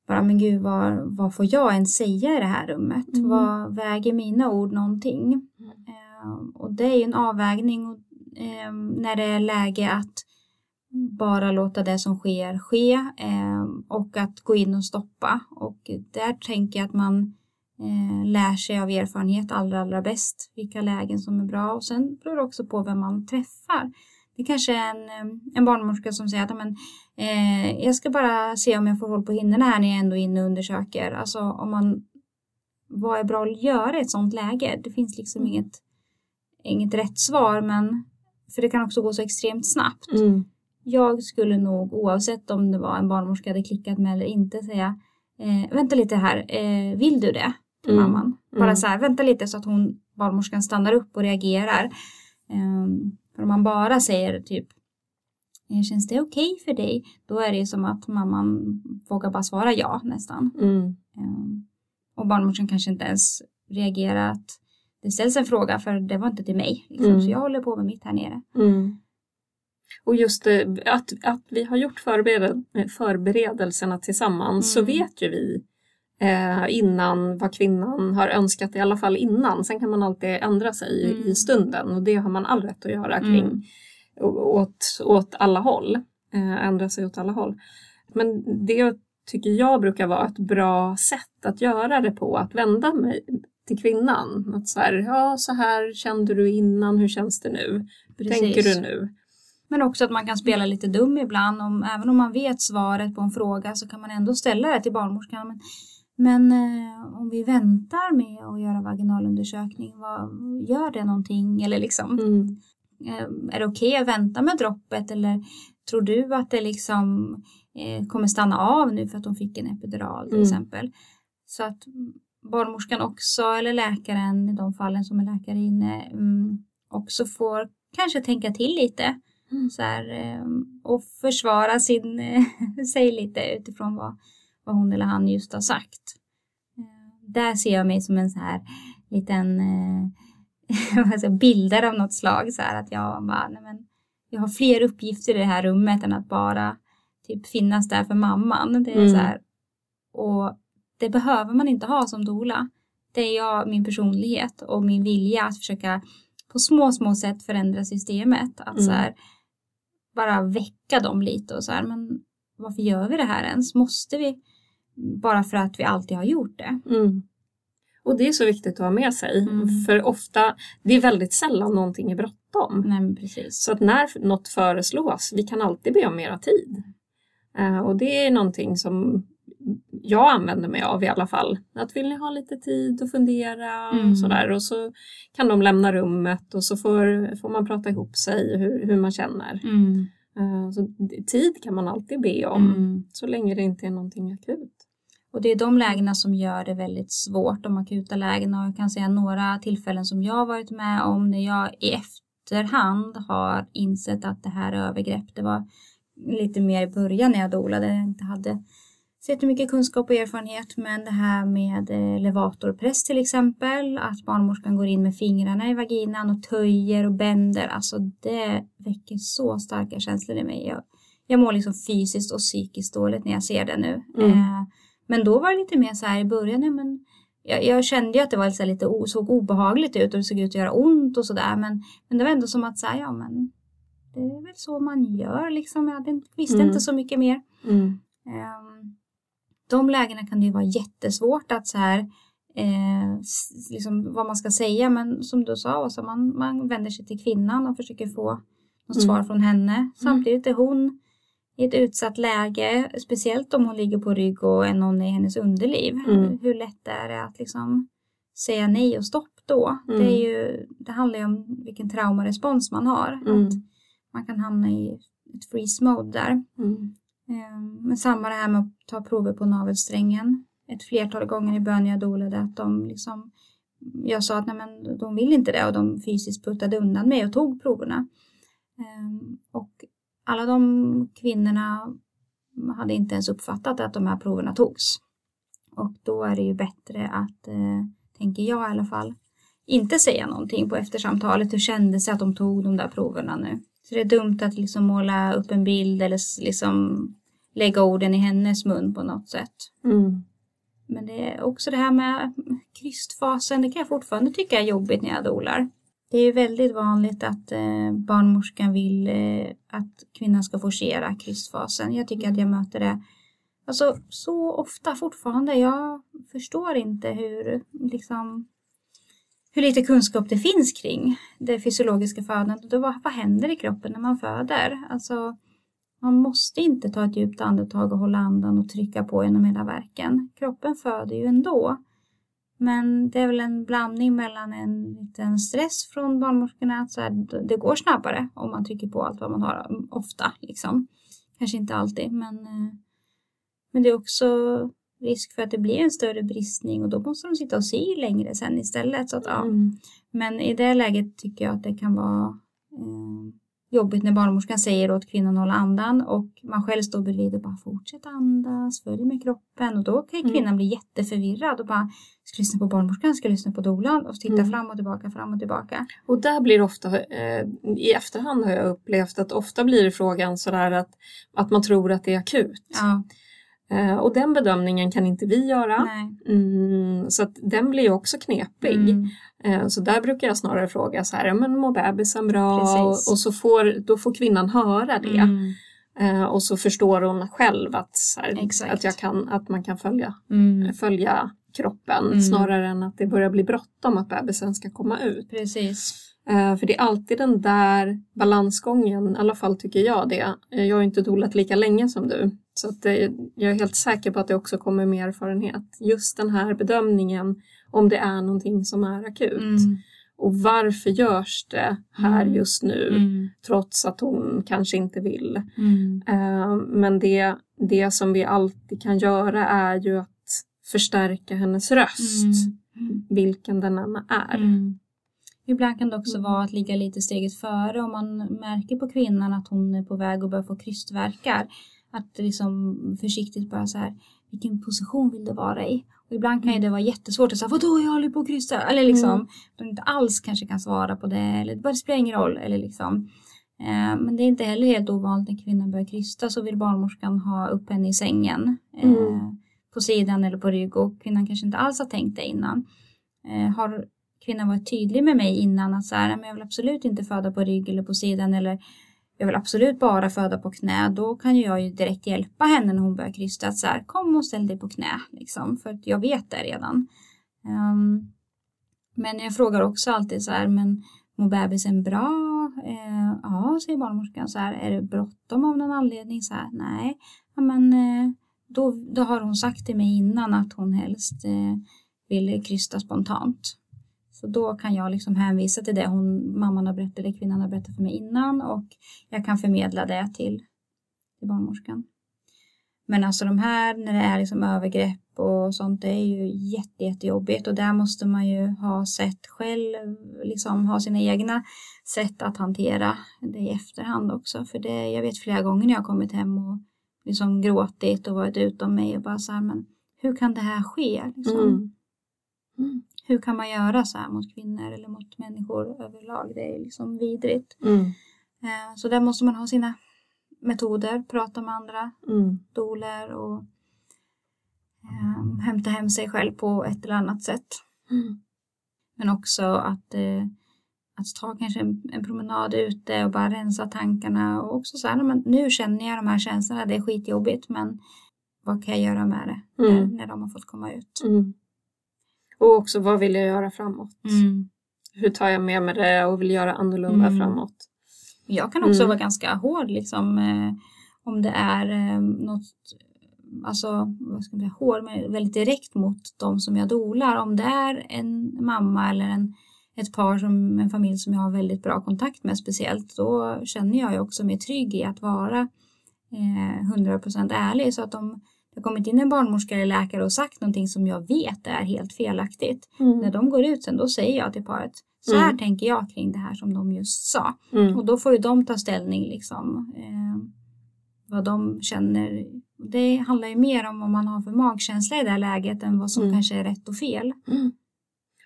bara men gud vad, vad får jag ens säga i det här rummet? Mm. Vad väger mina ord någonting? Um, och det är ju en avvägning och, um, när det är läge att bara låta det som sker ske och att gå in och stoppa och där tänker jag att man eh, lär sig av erfarenhet allra, allra bäst vilka lägen som är bra och sen beror det också på vem man träffar. Det kanske är en, eh, en barnmorska som säger att men, eh, jag ska bara se om jag får håll på hinnorna här när jag ändå är inne och undersöker. Alltså om man, vad är bra att göra i ett sådant läge? Det finns liksom mm. inget, inget rätt svar men för det kan också gå så extremt snabbt. Mm. Jag skulle nog oavsett om det var en barnmorska hade klickat med eller inte säga eh, vänta lite här, eh, vill du det? till mm. mamman. Bara mm. så här, vänta lite så att hon, barnmorskan stannar upp och reagerar. Um, för om man bara säger typ eh, Känns det okej okay för dig? Då är det som att mamman vågar bara svara ja nästan. Mm. Um, och barnmorskan kanske inte ens reagerar att det ställs en fråga för det var inte till mig. Liksom, mm. Så jag håller på med mitt här nere. Mm. Och just att, att vi har gjort förbered förberedelserna tillsammans så mm. vet ju vi eh, innan vad kvinnan har önskat, i alla fall innan. Sen kan man alltid ändra sig mm. i stunden och det har man all rätt att göra kring mm. åt, åt alla håll. Eh, ändra sig åt alla håll. Men det tycker jag brukar vara ett bra sätt att göra det på, att vända mig till kvinnan. Att så här, ja så här kände du innan, hur känns det nu? Hur tänker du nu? Men också att man kan spela lite dum ibland. Om, även om man vet svaret på en fråga så kan man ändå ställa det till barnmorskan. Men men eh, om vi väntar med att göra vaginalundersökning, vad, gör det någonting? Eller liksom, mm. eh, är det okej okay att vänta med droppet eller tror du att det liksom eh, kommer stanna av nu för att hon fick en epidural till mm. exempel? Så att barnmorskan också eller läkaren i de fallen som är läkare inne mm, också får kanske tänka till lite mm. så här, eh, och försvara sin, *laughs* sig lite utifrån vad, vad hon eller han just har sagt. Eh, där ser jag mig som en så här liten eh, *laughs* bilder av något slag så här att jag bara, nej men jag har fler uppgifter i det här rummet än att bara typ finnas där för mamman. Det är mm. så här, och det behöver man inte ha som dola. Det är jag, min personlighet och min vilja att försöka på små, små sätt förändra systemet. Att mm. så här, bara väcka dem lite och så här, men varför gör vi det här ens? Måste vi? bara för att vi alltid har gjort det. Mm. Och det är så viktigt att ha med sig. Mm. För ofta, det är väldigt sällan någonting är bråttom. Nej, precis. Så att när något föreslås, vi kan alltid be om mera tid. Uh, och det är någonting som jag använder mig av i alla fall. Att vill ni ha lite tid att fundera mm. och sådär och så kan de lämna rummet och så får, får man prata ihop sig hur, hur man känner. Mm. Uh, så tid kan man alltid be om mm. så länge det inte är någonting akut. Och det är de lägena som gör det väldigt svårt, de akuta lägena. Och jag kan säga några tillfällen som jag varit med om när jag i efterhand har insett att det här övergrepp, det var lite mer i början när jag dolade, jag inte hade så mycket kunskap och erfarenhet, men det här med eh, levatorpress till exempel, att barnmorskan går in med fingrarna i vaginan och töjer och bänder, alltså det väcker så starka känslor i mig. Jag, jag mår liksom fysiskt och psykiskt dåligt när jag ser det nu. Mm. Eh, men då var det lite mer så här i början, men jag, jag kände ju att det var lite, lite såg obehagligt ut och det såg ut att göra ont och sådär, men, men det var ändå som att säga, ja men det är väl så man gör liksom. Jag visste mm. inte så mycket mer. Mm. Um, de lägena kan det ju vara jättesvårt att så här eh, liksom vad man ska säga men som du sa Åsa, man, man vänder sig till kvinnan och försöker få något mm. svar från henne. Mm. Samtidigt är hon i ett utsatt läge, speciellt om hon ligger på rygg och är någon i hennes underliv. Mm. Hur lätt är det att liksom säga nej och stopp då? Det, är mm. ju, det handlar ju om vilken traumarespons man har. Mm. Att man kan hamna i ett freeze mode där. Mm. Ehm, men samma det här med att ta prover på navelsträngen. Ett flertal gånger i bön jag dolade att de liksom jag sa att nej men de vill inte det och de fysiskt puttade undan mig och tog proverna. Ehm, och alla de kvinnorna hade inte ens uppfattat att de här proverna togs. Och då är det ju bättre att, eh, tänker jag i alla fall, inte säga någonting på eftersamtalet. Hur kändes det att de tog de där proverna nu? Så det är dumt att liksom måla upp en bild eller liksom lägga orden i hennes mun på något sätt. Mm. Men det är också det här med krystfasen, det kan jag fortfarande tycka är jobbigt när jag dolar. Det är väldigt vanligt att eh, barnmorskan vill eh, att kvinnan ska forcera krystfasen. Jag tycker att jag möter det alltså, så ofta fortfarande. Jag förstår inte hur liksom, hur lite kunskap det finns kring det fysiologiska födandet. vad, vad händer i kroppen när man föder? Alltså, man måste inte ta ett djupt andetag och hålla andan och trycka på genom hela verken. Kroppen föder ju ändå. Men det är väl en blandning mellan en liten stress från barnmorskorna, att så här, det går snabbare om man trycker på allt vad man har, ofta liksom. Kanske inte alltid, men, eh, men det är också risk för att det blir en större bristning och då måste de sitta och sy längre sen istället. Så att, ja. Mm. Men i det läget tycker jag att det kan vara eh, jobbigt när barnmorskan säger åt kvinnan att hålla andan och man själv står bredvid och bara fortsätt andas, följ med kroppen och då kan mm. kvinnan mm. bli jätteförvirrad och bara ska lyssna på barnmorskan, ska lyssna på dolan och titta mm. fram och tillbaka, fram och tillbaka. Och där blir ofta, eh, i efterhand har jag upplevt att ofta blir frågan sådär att, att man tror att det är akut. Ja. Eh, och den bedömningen kan inte vi göra. Mm, så att den blir ju också knepig. Mm. Eh, så där brukar jag snarare fråga så här, men mår bebisen bra? Och, och, så får, då får kvinnan höra det. Mm. Eh, och så förstår hon själv att, här, att, jag kan, att man kan följa, mm. följa kroppen mm. snarare än att det börjar bli bråttom att bebisen ska komma ut. Precis. För det är alltid den där balansgången, i alla fall tycker jag det. Jag har inte dolat lika länge som du. Så att det, jag är helt säker på att det också kommer med erfarenhet. Just den här bedömningen om det är någonting som är akut. Mm. Och varför görs det här mm. just nu mm. trots att hon kanske inte vill. Uh, men det, det som vi alltid kan göra är ju att förstärka hennes röst. Mm. Vilken den än är. Mm. Ibland kan det också vara att ligga lite steget före om man märker på kvinnan att hon är på väg att börja få krystverkar. Att liksom försiktigt bara så här, vilken position vill du vara i? Och ibland kan ju det vara jättesvårt att säga, vadå jag håller på att kryssa? Eller liksom, mm. de inte alls kanske kan svara på det, eller det spelar ingen roll. Eller liksom. Eh, men det är inte heller helt ovanligt när kvinnan börjar krysta så vill barnmorskan ha upp henne i sängen. Eh, mm. På sidan eller på rygg och kvinnan kanske inte alls har tänkt det innan. Eh, har kvinnan varit tydlig med mig innan att så här, men jag vill absolut inte föda på rygg eller på sidan eller jag vill absolut bara föda på knä, då kan ju jag ju direkt hjälpa henne när hon börjar krysta. Att så här, kom och ställ dig på knä, liksom, för att jag vet det redan. Um, men jag frågar också alltid så här, men mår bebisen bra? Uh, ja, säger barnmorskan. Så här, är det bråttom av någon anledning? Så här, nej, ja, men uh, då, då har hon sagt till mig innan att hon helst eh, vill krysta spontant. Så då kan jag liksom hänvisa till det hon, mamman har berättat, eller kvinnan har berättat för mig innan och jag kan förmedla det till, till barnmorskan. Men alltså de här när det är liksom övergrepp och sånt, det är ju jätte, jättejobbigt och där måste man ju ha sett själv, liksom ha sina egna sätt att hantera det i efterhand också. För det, jag vet flera gånger när jag har kommit hem och liksom gråtit och varit utom mig och bara så här, men hur kan det här ske? Liksom? Mm. Mm. Hur kan man göra så här mot kvinnor eller mot människor överlag? Det är liksom vidrigt. Mm. Eh, så där måste man ha sina metoder, prata med andra mm. doler och eh, hämta hem sig själv på ett eller annat sätt. Mm. Men också att, eh, att ta kanske en, en, promenad ute och bara rensa tankarna och också så här, men nu känner jag de här känslorna, det är skitjobbigt men vad kan jag göra med det mm. när, när de har fått komma ut? Mm. Och också vad vill jag göra framåt? Mm. Hur tar jag med mig det och vill göra annorlunda mm. framåt? Jag kan också mm. vara ganska hård liksom eh, om det är eh, något alltså, vad ska man säga, hård, men väldigt direkt mot de som jag dolar. Om det är en mamma eller en, ett par, som, en familj som jag har väldigt bra kontakt med speciellt, då känner jag ju också mig trygg i att vara eh, 100% ärlig. Så att om det har kommit in en barnmorska eller läkare och sagt någonting som jag vet är helt felaktigt, mm. när de går ut sen, då säger jag till paret, så här mm. tänker jag kring det här som de just sa. Mm. Och då får ju de ta ställning liksom eh, vad de känner. Det handlar ju mer om vad man har för magkänsla i det här läget än vad som mm. kanske är rätt och fel. Mm.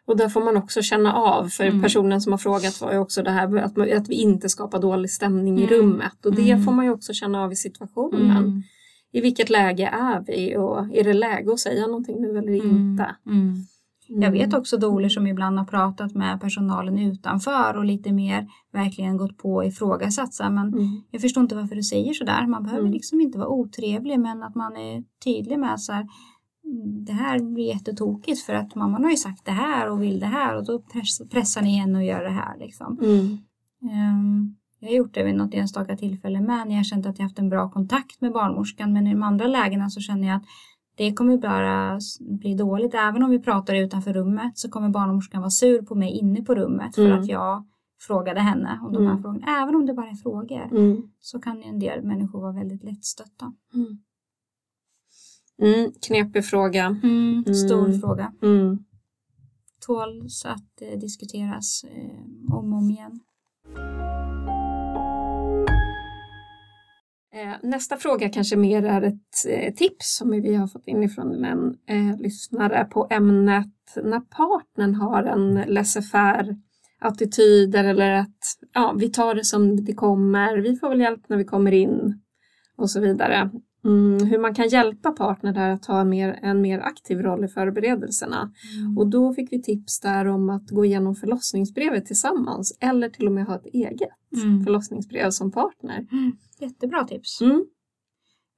Och där får man också känna av, för mm. personen som har frågat var ju också det här att, man, att vi inte skapar dålig stämning i mm. rummet och det får man ju också känna av i situationen. I vilket läge är vi och är det läge att säga någonting nu eller inte? Mm. Jag vet också doler som ibland har pratat med personalen utanför och lite mer verkligen gått på och ifrågasatt. Men mm. jag förstår inte varför du säger sådär. Man behöver mm. liksom inte vara otrevlig men att man är tydlig med så här, det här blir jättetokigt för att mamman har ju sagt det här och vill det här och då press, pressar ni henne att göra det här. Liksom. Um, jag har gjort det vid något enstaka tillfälle med när jag känt att jag haft en bra kontakt med barnmorskan men i de andra lägena så känner jag att det kommer bara bli dåligt. Även om vi pratar utanför rummet så kommer barnmorskan vara sur på mig inne på rummet för mm. att jag frågade henne om de här mm. frågorna. Även om det bara är frågor mm. så kan en del människor vara väldigt lättstötta. Mm. Mm, knepig fråga. Mm, stor fråga. Mm. Tåls att eh, diskuteras eh, om och om igen. Eh, nästa fråga kanske mer är ett eh, tips som vi har fått in ifrån en eh, lyssnare på ämnet när partnern har en laissez-faire attityder eller att ja, vi tar det som det kommer, vi får väl hjälp när vi kommer in och så vidare. Mm, hur man kan hjälpa partner där att ta en mer, en mer aktiv roll i förberedelserna. Mm. Och då fick vi tips där om att gå igenom förlossningsbrevet tillsammans eller till och med ha ett eget mm. förlossningsbrev som partner. Mm. Jättebra tips. Mm.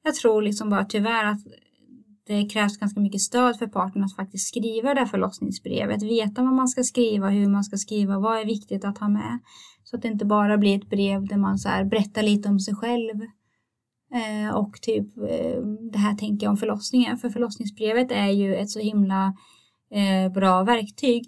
Jag tror liksom bara tyvärr att det krävs ganska mycket stöd för partnern att faktiskt skriva det här förlossningsbrevet, veta vad man ska skriva, hur man ska skriva, vad är viktigt att ha med. Så att det inte bara blir ett brev där man så berättar lite om sig själv och typ eh, det här tänker jag om förlossningen. För förlossningsbrevet är ju ett så himla eh, bra verktyg.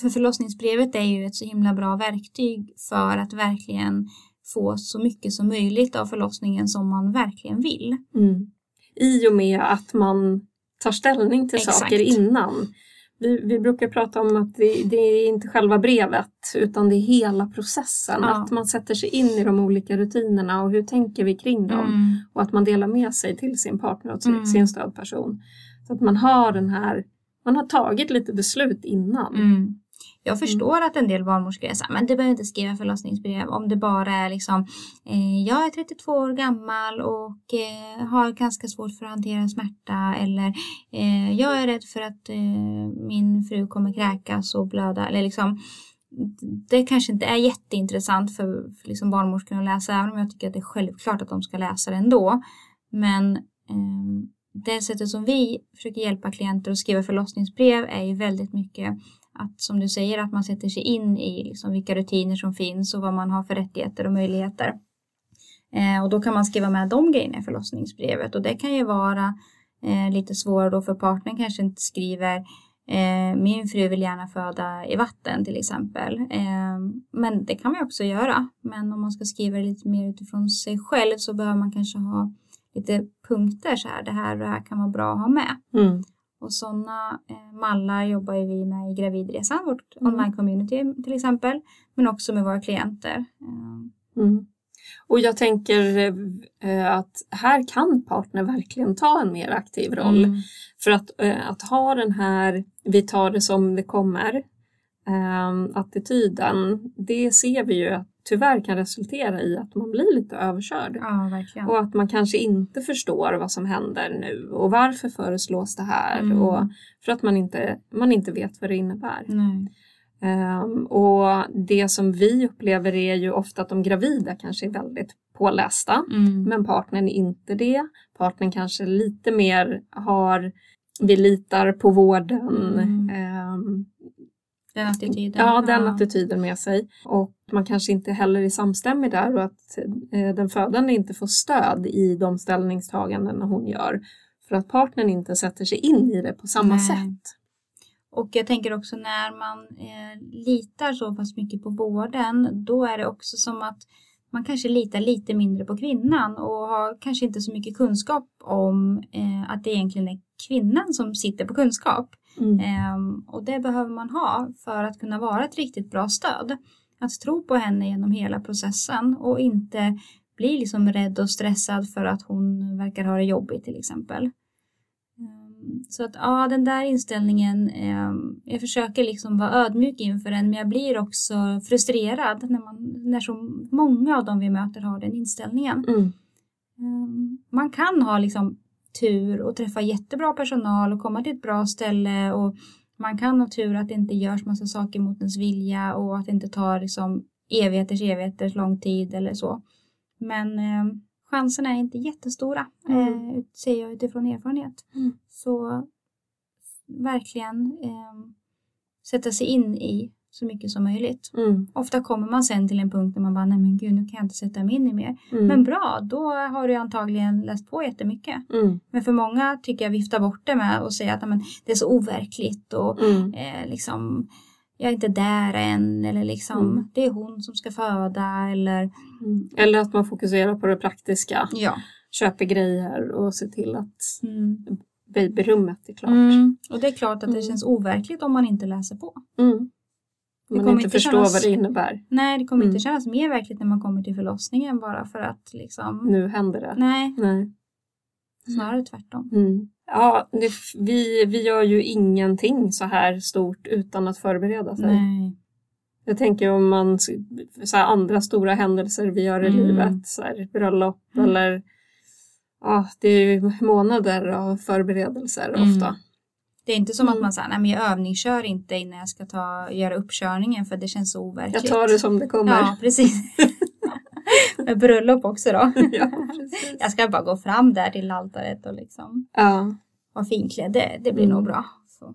För förlossningsbrevet är ju ett så himla bra verktyg för att verkligen få så mycket som möjligt av förlossningen som man verkligen vill. Mm. I och med att man tar ställning till Exakt. saker innan. Vi, vi, brukar prata om att det, det, är inte själva brevet utan det är hela processen. Ja. Att man sätter sig in i de olika rutinerna och hur tänker vi kring dem. Mm. Och att man delar med sig till sin partner och mm. sin stödperson. Så att man har den här, man har tagit lite beslut innan. Mm. Jag mm. förstår mm. att en del barnmorskor är så här, men du behöver inte skriva förlossningsbrev om det bara är liksom, eh, jag är 32 år gammal och eh, har ganska svårt för att hantera smärta eller eh, jag är rädd för att eh, min fru kommer kräkas och blöda eller liksom det kanske inte är jätteintressant för, för liksom barnmorskorna att läsa även om jag tycker att det är självklart att de ska läsa det ändå. Men eh, det sättet som vi försöker hjälpa klienter att skriva förlossningsbrev är ju väldigt mycket att som du säger att man sätter sig in i liksom vilka rutiner som finns och vad man har för rättigheter och möjligheter. Eh, och då kan man skriva med de grejerna i förlossningsbrevet och det kan ju vara Eh, lite svårare då för partnern kanske inte skriver eh, min fru vill gärna föda i vatten till exempel. Eh, men det kan man också göra. Men om man ska skriva det lite mer utifrån sig själv så behöver man kanske ha lite punkter så här. Det här och det här kan vara bra att ha med. Mm. Och sådana eh, mallar jobbar vi med i Gravidresan, vårt mm. online-community till exempel. Men också med våra klienter. Eh. Mm. Och jag tänker eh, att här kan partner verkligen ta en mer aktiv roll. Mm. För att, eh, att ha den här vi tar det som det kommer eh, attityden, det ser vi ju att tyvärr kan resultera i att man blir lite överkörd. Ja, och att man kanske inte förstår vad som händer nu och varför föreslås det här mm. och för att man inte, man inte vet vad det innebär. Um, och det som vi upplever är ju ofta att de gravida kanske är väldigt pålästa mm. men partnern är inte det. Partnern kanske lite mer har vi litar på vården. Mm. Um, den attityden. Ja, den ja. attityden med sig. Och man kanske inte heller är samstämmig där och att eh, den födande inte får stöd i de ställningstaganden hon gör. För att partnern inte sätter sig in i det på samma Nej. sätt. Och jag tänker också när man eh, litar så pass mycket på vården, då är det också som att man kanske litar lite mindre på kvinnan och har kanske inte så mycket kunskap om eh, att det egentligen är kvinnan som sitter på kunskap. Mm. Eh, och det behöver man ha för att kunna vara ett riktigt bra stöd. Att tro på henne genom hela processen och inte bli liksom rädd och stressad för att hon verkar ha det jobbigt till exempel. Så att ja, den där inställningen, eh, jag försöker liksom vara ödmjuk inför den men jag blir också frustrerad när, man, när så många av dem vi möter har den inställningen. Mm. Eh, man kan ha liksom tur och träffa jättebra personal och komma till ett bra ställe och man kan ha tur att det inte görs massa saker mot ens vilja och att det inte tar liksom evigheters evigheters lång tid eller så. Men eh, chanserna är inte jättestora, mm. eh, säger jag utifrån erfarenhet. Mm. Så verkligen eh, sätta sig in i så mycket som möjligt. Mm. Ofta kommer man sen till en punkt där man bara, nej men gud nu kan jag inte sätta mig in i mer. Mm. Men bra, då har du antagligen läst på jättemycket. Mm. Men för många tycker jag vifta bort det med och säga att men, det är så overkligt och mm. eh, liksom jag är inte där än eller liksom mm. det är hon som ska föda eller mm. Eller att man fokuserar på det praktiska. Ja. Köper grejer och ser till att mm. babyrummet är klart. Och det är klart att det känns overkligt om man inte läser på. Mm. Man kommer inte förstår kännas, vad det innebär. Nej, det kommer inte kännas mer verkligt när man kommer till förlossningen bara för att liksom Nu händer det. Nej. nej. Snarare tvärtom. Ja, det, vi, vi gör ju ingenting så här stort utan att förbereda sig. Nej. Jag tänker om man, så här, andra stora händelser vi gör i mm. livet, så här, bröllop mm. eller ja, det är ju månader av förberedelser mm. ofta. Det är inte som att mm. man säger, nej men jag övningskör inte innan jag ska ta, göra uppkörningen för det känns så overkligt. Jag tar det som det kommer. Ja, precis. *laughs* Med bröllop också då. *laughs* ja, precis. Jag ska bara gå fram där till altaret och liksom ja. vara finklädd. Det, det blir mm. nog bra. Mm.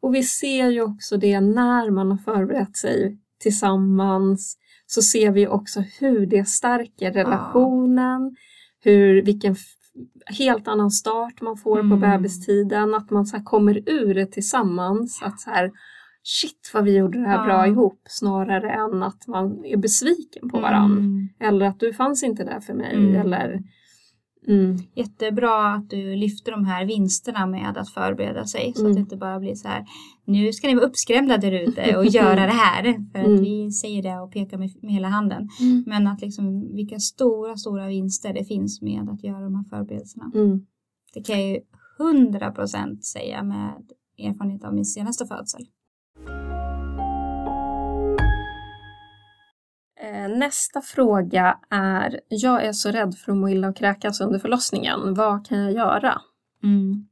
Och vi ser ju också det när man har förberett sig tillsammans så ser vi också hur det stärker relationen, ja. hur, vilken helt annan start man får mm. på bebistiden, att man så kommer ur det tillsammans. Att så här, shit vad vi gjorde det här ja. bra ihop snarare än att man är besviken på varandra. Mm. Eller att du fanns inte där för mig. Mm. Eller, mm. Jättebra att du lyfter de här vinsterna med att förbereda sig så att mm. det inte bara blir så här nu ska ni vara uppskrämda där ute och *laughs* göra det här för att mm. vi säger det och pekar med, med hela handen. Mm. Men att liksom vilka stora, stora vinster det finns med att göra de här förberedelserna. Det kan jag ju hundra procent säga med erfarenhet av min senaste födsel. Eh, nästa fråga är, jag är så rädd för att må illa och kräkas under förlossningen. Vad kan jag göra? Mm.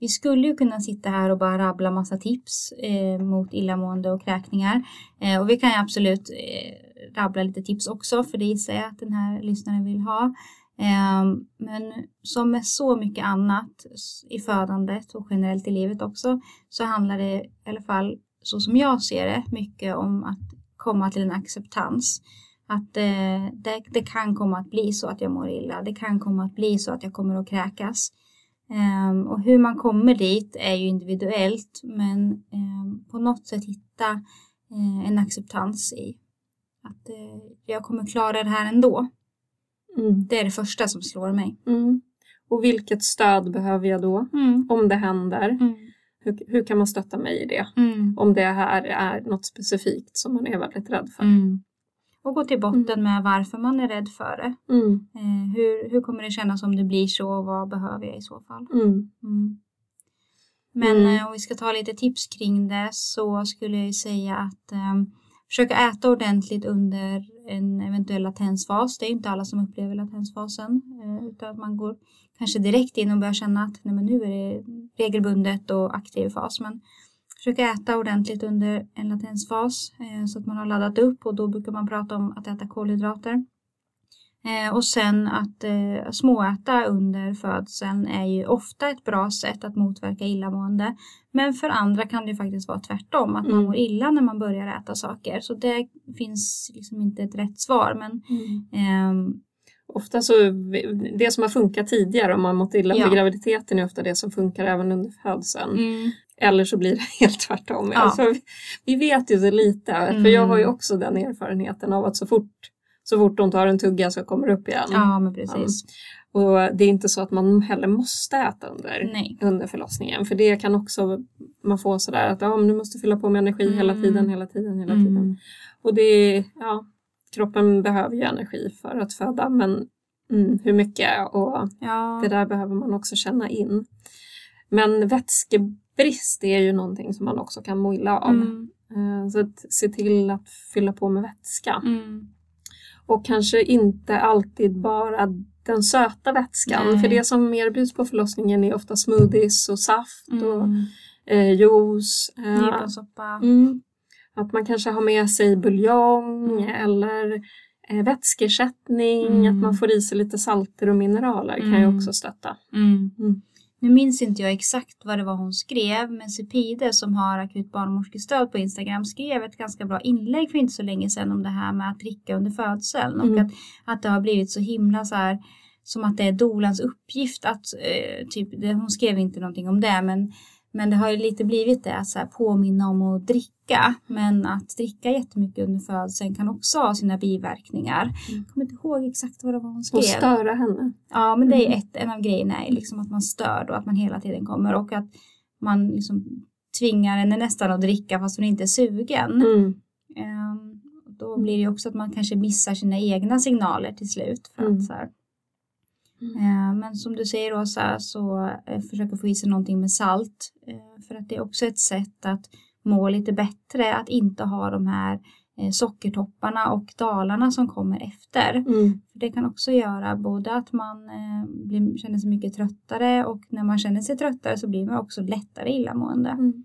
Vi skulle ju kunna sitta här och bara rabbla massa tips eh, mot illamående och kräkningar. Eh, och vi kan ju absolut eh, rabbla lite tips också för det gissar jag att den här lyssnaren vill ha. Eh, men som med så mycket annat i födandet och generellt i livet också så handlar det i alla fall så som jag ser det mycket om att komma till en acceptans. Att eh, det, det, kan komma att bli så att jag mår illa. Det kan komma att bli så att jag kommer att kräkas. Um, och hur man kommer dit är ju individuellt men um, på något sätt hitta uh, en acceptans i att uh, jag kommer klara det här ändå. Mm. Det är det första som slår mig. Mm. Och vilket stöd behöver jag då mm. om det händer? Mm. Hur, hur, kan man stötta mig i det? Mm. Om det här är något specifikt som man är väldigt rädd för. Mm. Och gå till botten mm. med varför man är rädd för det. Mm. Eh, hur, hur kommer det kännas om det blir så och vad behöver jag i så fall? Men eh, om vi ska ta lite tips kring det så skulle jag säga att eh, försöka äta ordentligt under en eventuell latensfas. Det är inte alla som upplever latensfasen eh, utan att man går kanske direkt in och börjar känna att nej, men nu är det regelbundet och aktiv fas. Men försöka äta ordentligt under en latensfas eh, så att man har laddat upp och då brukar man prata om att äta kolhydrater. Eh, och sen att eh, småäta under födseln är ju ofta ett bra sätt att motverka illamående. Men för andra kan det ju faktiskt vara tvärtom, att mm. man mår illa när man börjar äta saker. Så det finns liksom inte ett rätt svar. Men, mm. Ofta så, det som har funkat tidigare om man mått illa ja. med graviditeten är ofta det som funkar även under födseln. Mm. Eller så blir det *laughs* helt tvärtom. Ja. Alltså, vi, vi vet ju så lite, för jag har ju mm. också den erfarenheten av att så fort så fort hon tar en tugga så kommer det upp igen. Ja, men precis. Ja. Och det är inte så att man heller måste äta under, under förlossningen. För det kan också man få sådär att ja, men du måste fylla på med energi mm. hela tiden, hela tiden, hela mm. tiden. Och det ja, kroppen behöver ju energi för att föda men mm, hur mycket och ja. det där behöver man också känna in. Men vätskebrist är ju någonting som man också kan må illa av. Mm. Eh, så att se till att fylla på med vätska. Mm. Och kanske inte alltid bara den söta vätskan. Nej. För det som erbjuds på förlossningen är ofta smoothies och saft mm. och eh, juice. Eh, mm. Att man kanske har med sig buljong mm. eller eh, vätskeersättning, att man mm. får i sig lite salter och mineraler kan ju mm. också stötta. Mm. Nu minns inte jag exakt vad det var hon skrev, men Sepide som har akut barnmorskestöd på Instagram skrev ett ganska bra inlägg för inte så länge sedan om det här med att dricka under födseln mm. och att, att det har blivit så himla så här som att det är dolans uppgift att, eh, typ, det, hon skrev inte någonting om det, men men det har ju lite blivit det att så här, påminna om att dricka. Men att dricka jättemycket under födseln kan också ha sina biverkningar. Mm. Jag kommer inte ihåg exakt vad det var hon skrev. Och störa henne. Ja, men det är mm. ett, en av grejerna är liksom att man stör och att man hela tiden kommer och att man liksom tvingar henne nästan att dricka fast hon inte är sugen. Mm. Um, då blir det också att man kanske missar sina egna signaler till slut. För att, mm. så här, Mm. Eh, men som du säger Rosa så eh, försöka få i sig någonting med salt. Eh, för att det är också ett sätt att må lite bättre, att inte ha de här sockertopparna och dalarna som kommer efter. Mm. För Det kan också göra både att man blir, känner sig mycket tröttare och när man känner sig tröttare så blir man också lättare illamående. Mm.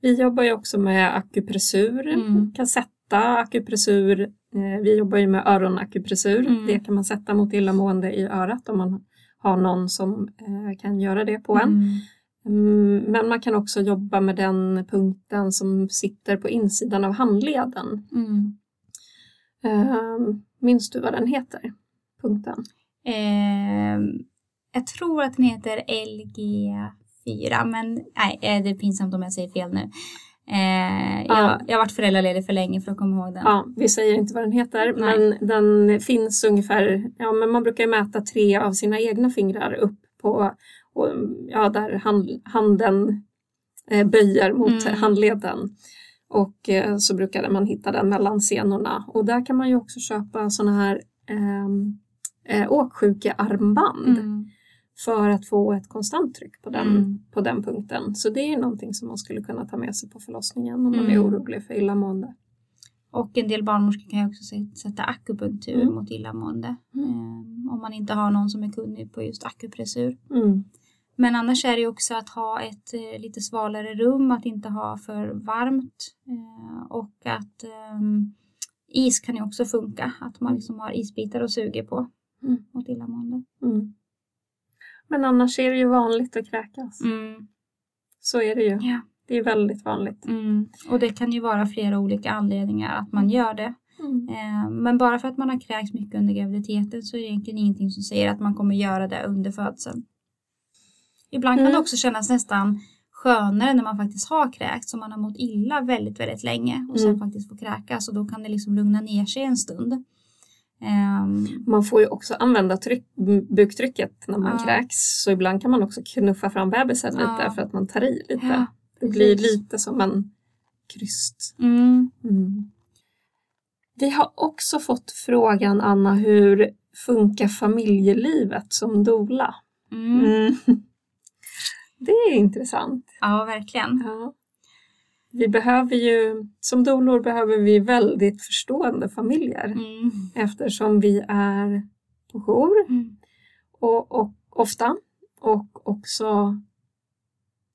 Vi jobbar ju också med akupressur, mm. kan sätta akupressur Eh, vi jobbar ju med öronakupressur. Mm. Det kan man sätta mot illamående i örat om man har någon som eh, kan göra det på en. Mm. mm. Men man kan också jobba med den punkten som sitter på insidan av handleden. Mm. Ehm, minns du vad den heter? Punkten? Eh, jag tror att den heter LG4 men nej, eh, det är pinsamt om jag säger fel nu. Eh, jag, ja. jag har varit föräldraledig för länge för att komma ihåg den. Ja, vi säger inte vad den heter Nej. men den finns ungefär, ja men man brukar mäta tre av sina egna fingrar upp på, och, ja där hand, handen eh, böjer mot mm. handleden. Och eh, så brukade man hitta den mellan senorna och där kan man ju också köpa sådana här ehm, eh, åksjukearmband. Mm för att få ett konstant tryck på den, mm. på den punkten. Så det är någonting som man skulle kunna ta med sig på förlossningen om man är mm. orolig för illamående. Och en del barnmorskor kan ju också sätta akupunktur mm. mot illamående. Um, om man inte har någon som är kunnig på just akupressur. Mm. Men annars är det också att ha ett eh, lite svalare rum, att inte ha för varmt. Eh, och att um, is kan ju också funka, att man liksom har isbitar och suger på mm. mot illamående. Mm. Men annars är det ju vanligt att kräkas. Mm. Så är det ju. Ja. Det är väldigt vanligt. Mm. Och det kan ju vara flera olika anledningar att man gör det. Mm. Eh, men bara för att man har kräkts mycket under graviditeten så är det egentligen ingenting som säger att man kommer göra det under födseln. Ibland kan det också kännas nästan skönare när man faktiskt har kräkts och man har mått illa väldigt, väldigt länge och sen mm. faktiskt får kräkas och då kan det liksom lugna ner sig en stund. Um, man får ju också använda tryck, buktrycket när man ja. kräks så ibland kan man också knuffa fram bebisen lite ja. för att man tar i lite. Ja, det blir lite som en kryst. Mm. Mm. Vi har också fått frågan Anna, hur funkar familjelivet som dola? Mm. mm. *laughs* Det är intressant. Ja, verkligen. Ja. Vi behöver ju, som dolor behöver vi väldigt förstående familjer mm. eftersom vi är på jour mm. och, och, ofta och också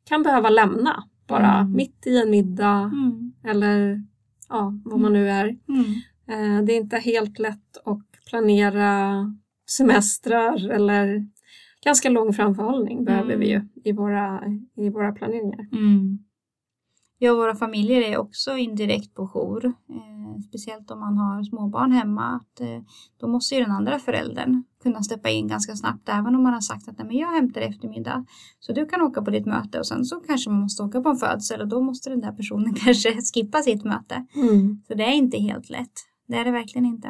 kan behöva lämna bara mm. mitt i en middag mm. eller ja, vad man nu är. Mm. Eh, det är inte helt lätt att planera semestrar eller ganska lång framförhållning behöver vi ju mm. i våra, i våra planeringar. Ja, våra familjer är också indirekt på jour. Eh, speciellt om man har småbarn hemma. Att, eh, då måste ju den andra föräldern kunna steppa in ganska snabbt även om man har sagt att Nej, men jag hämtar eftermiddag. Så du kan åka på ditt möte och sen så kanske man måste åka på en födsel och då måste den där personen *laughs* kanske skippa sitt möte. Mm. Så det är inte helt lätt. Det är det verkligen inte.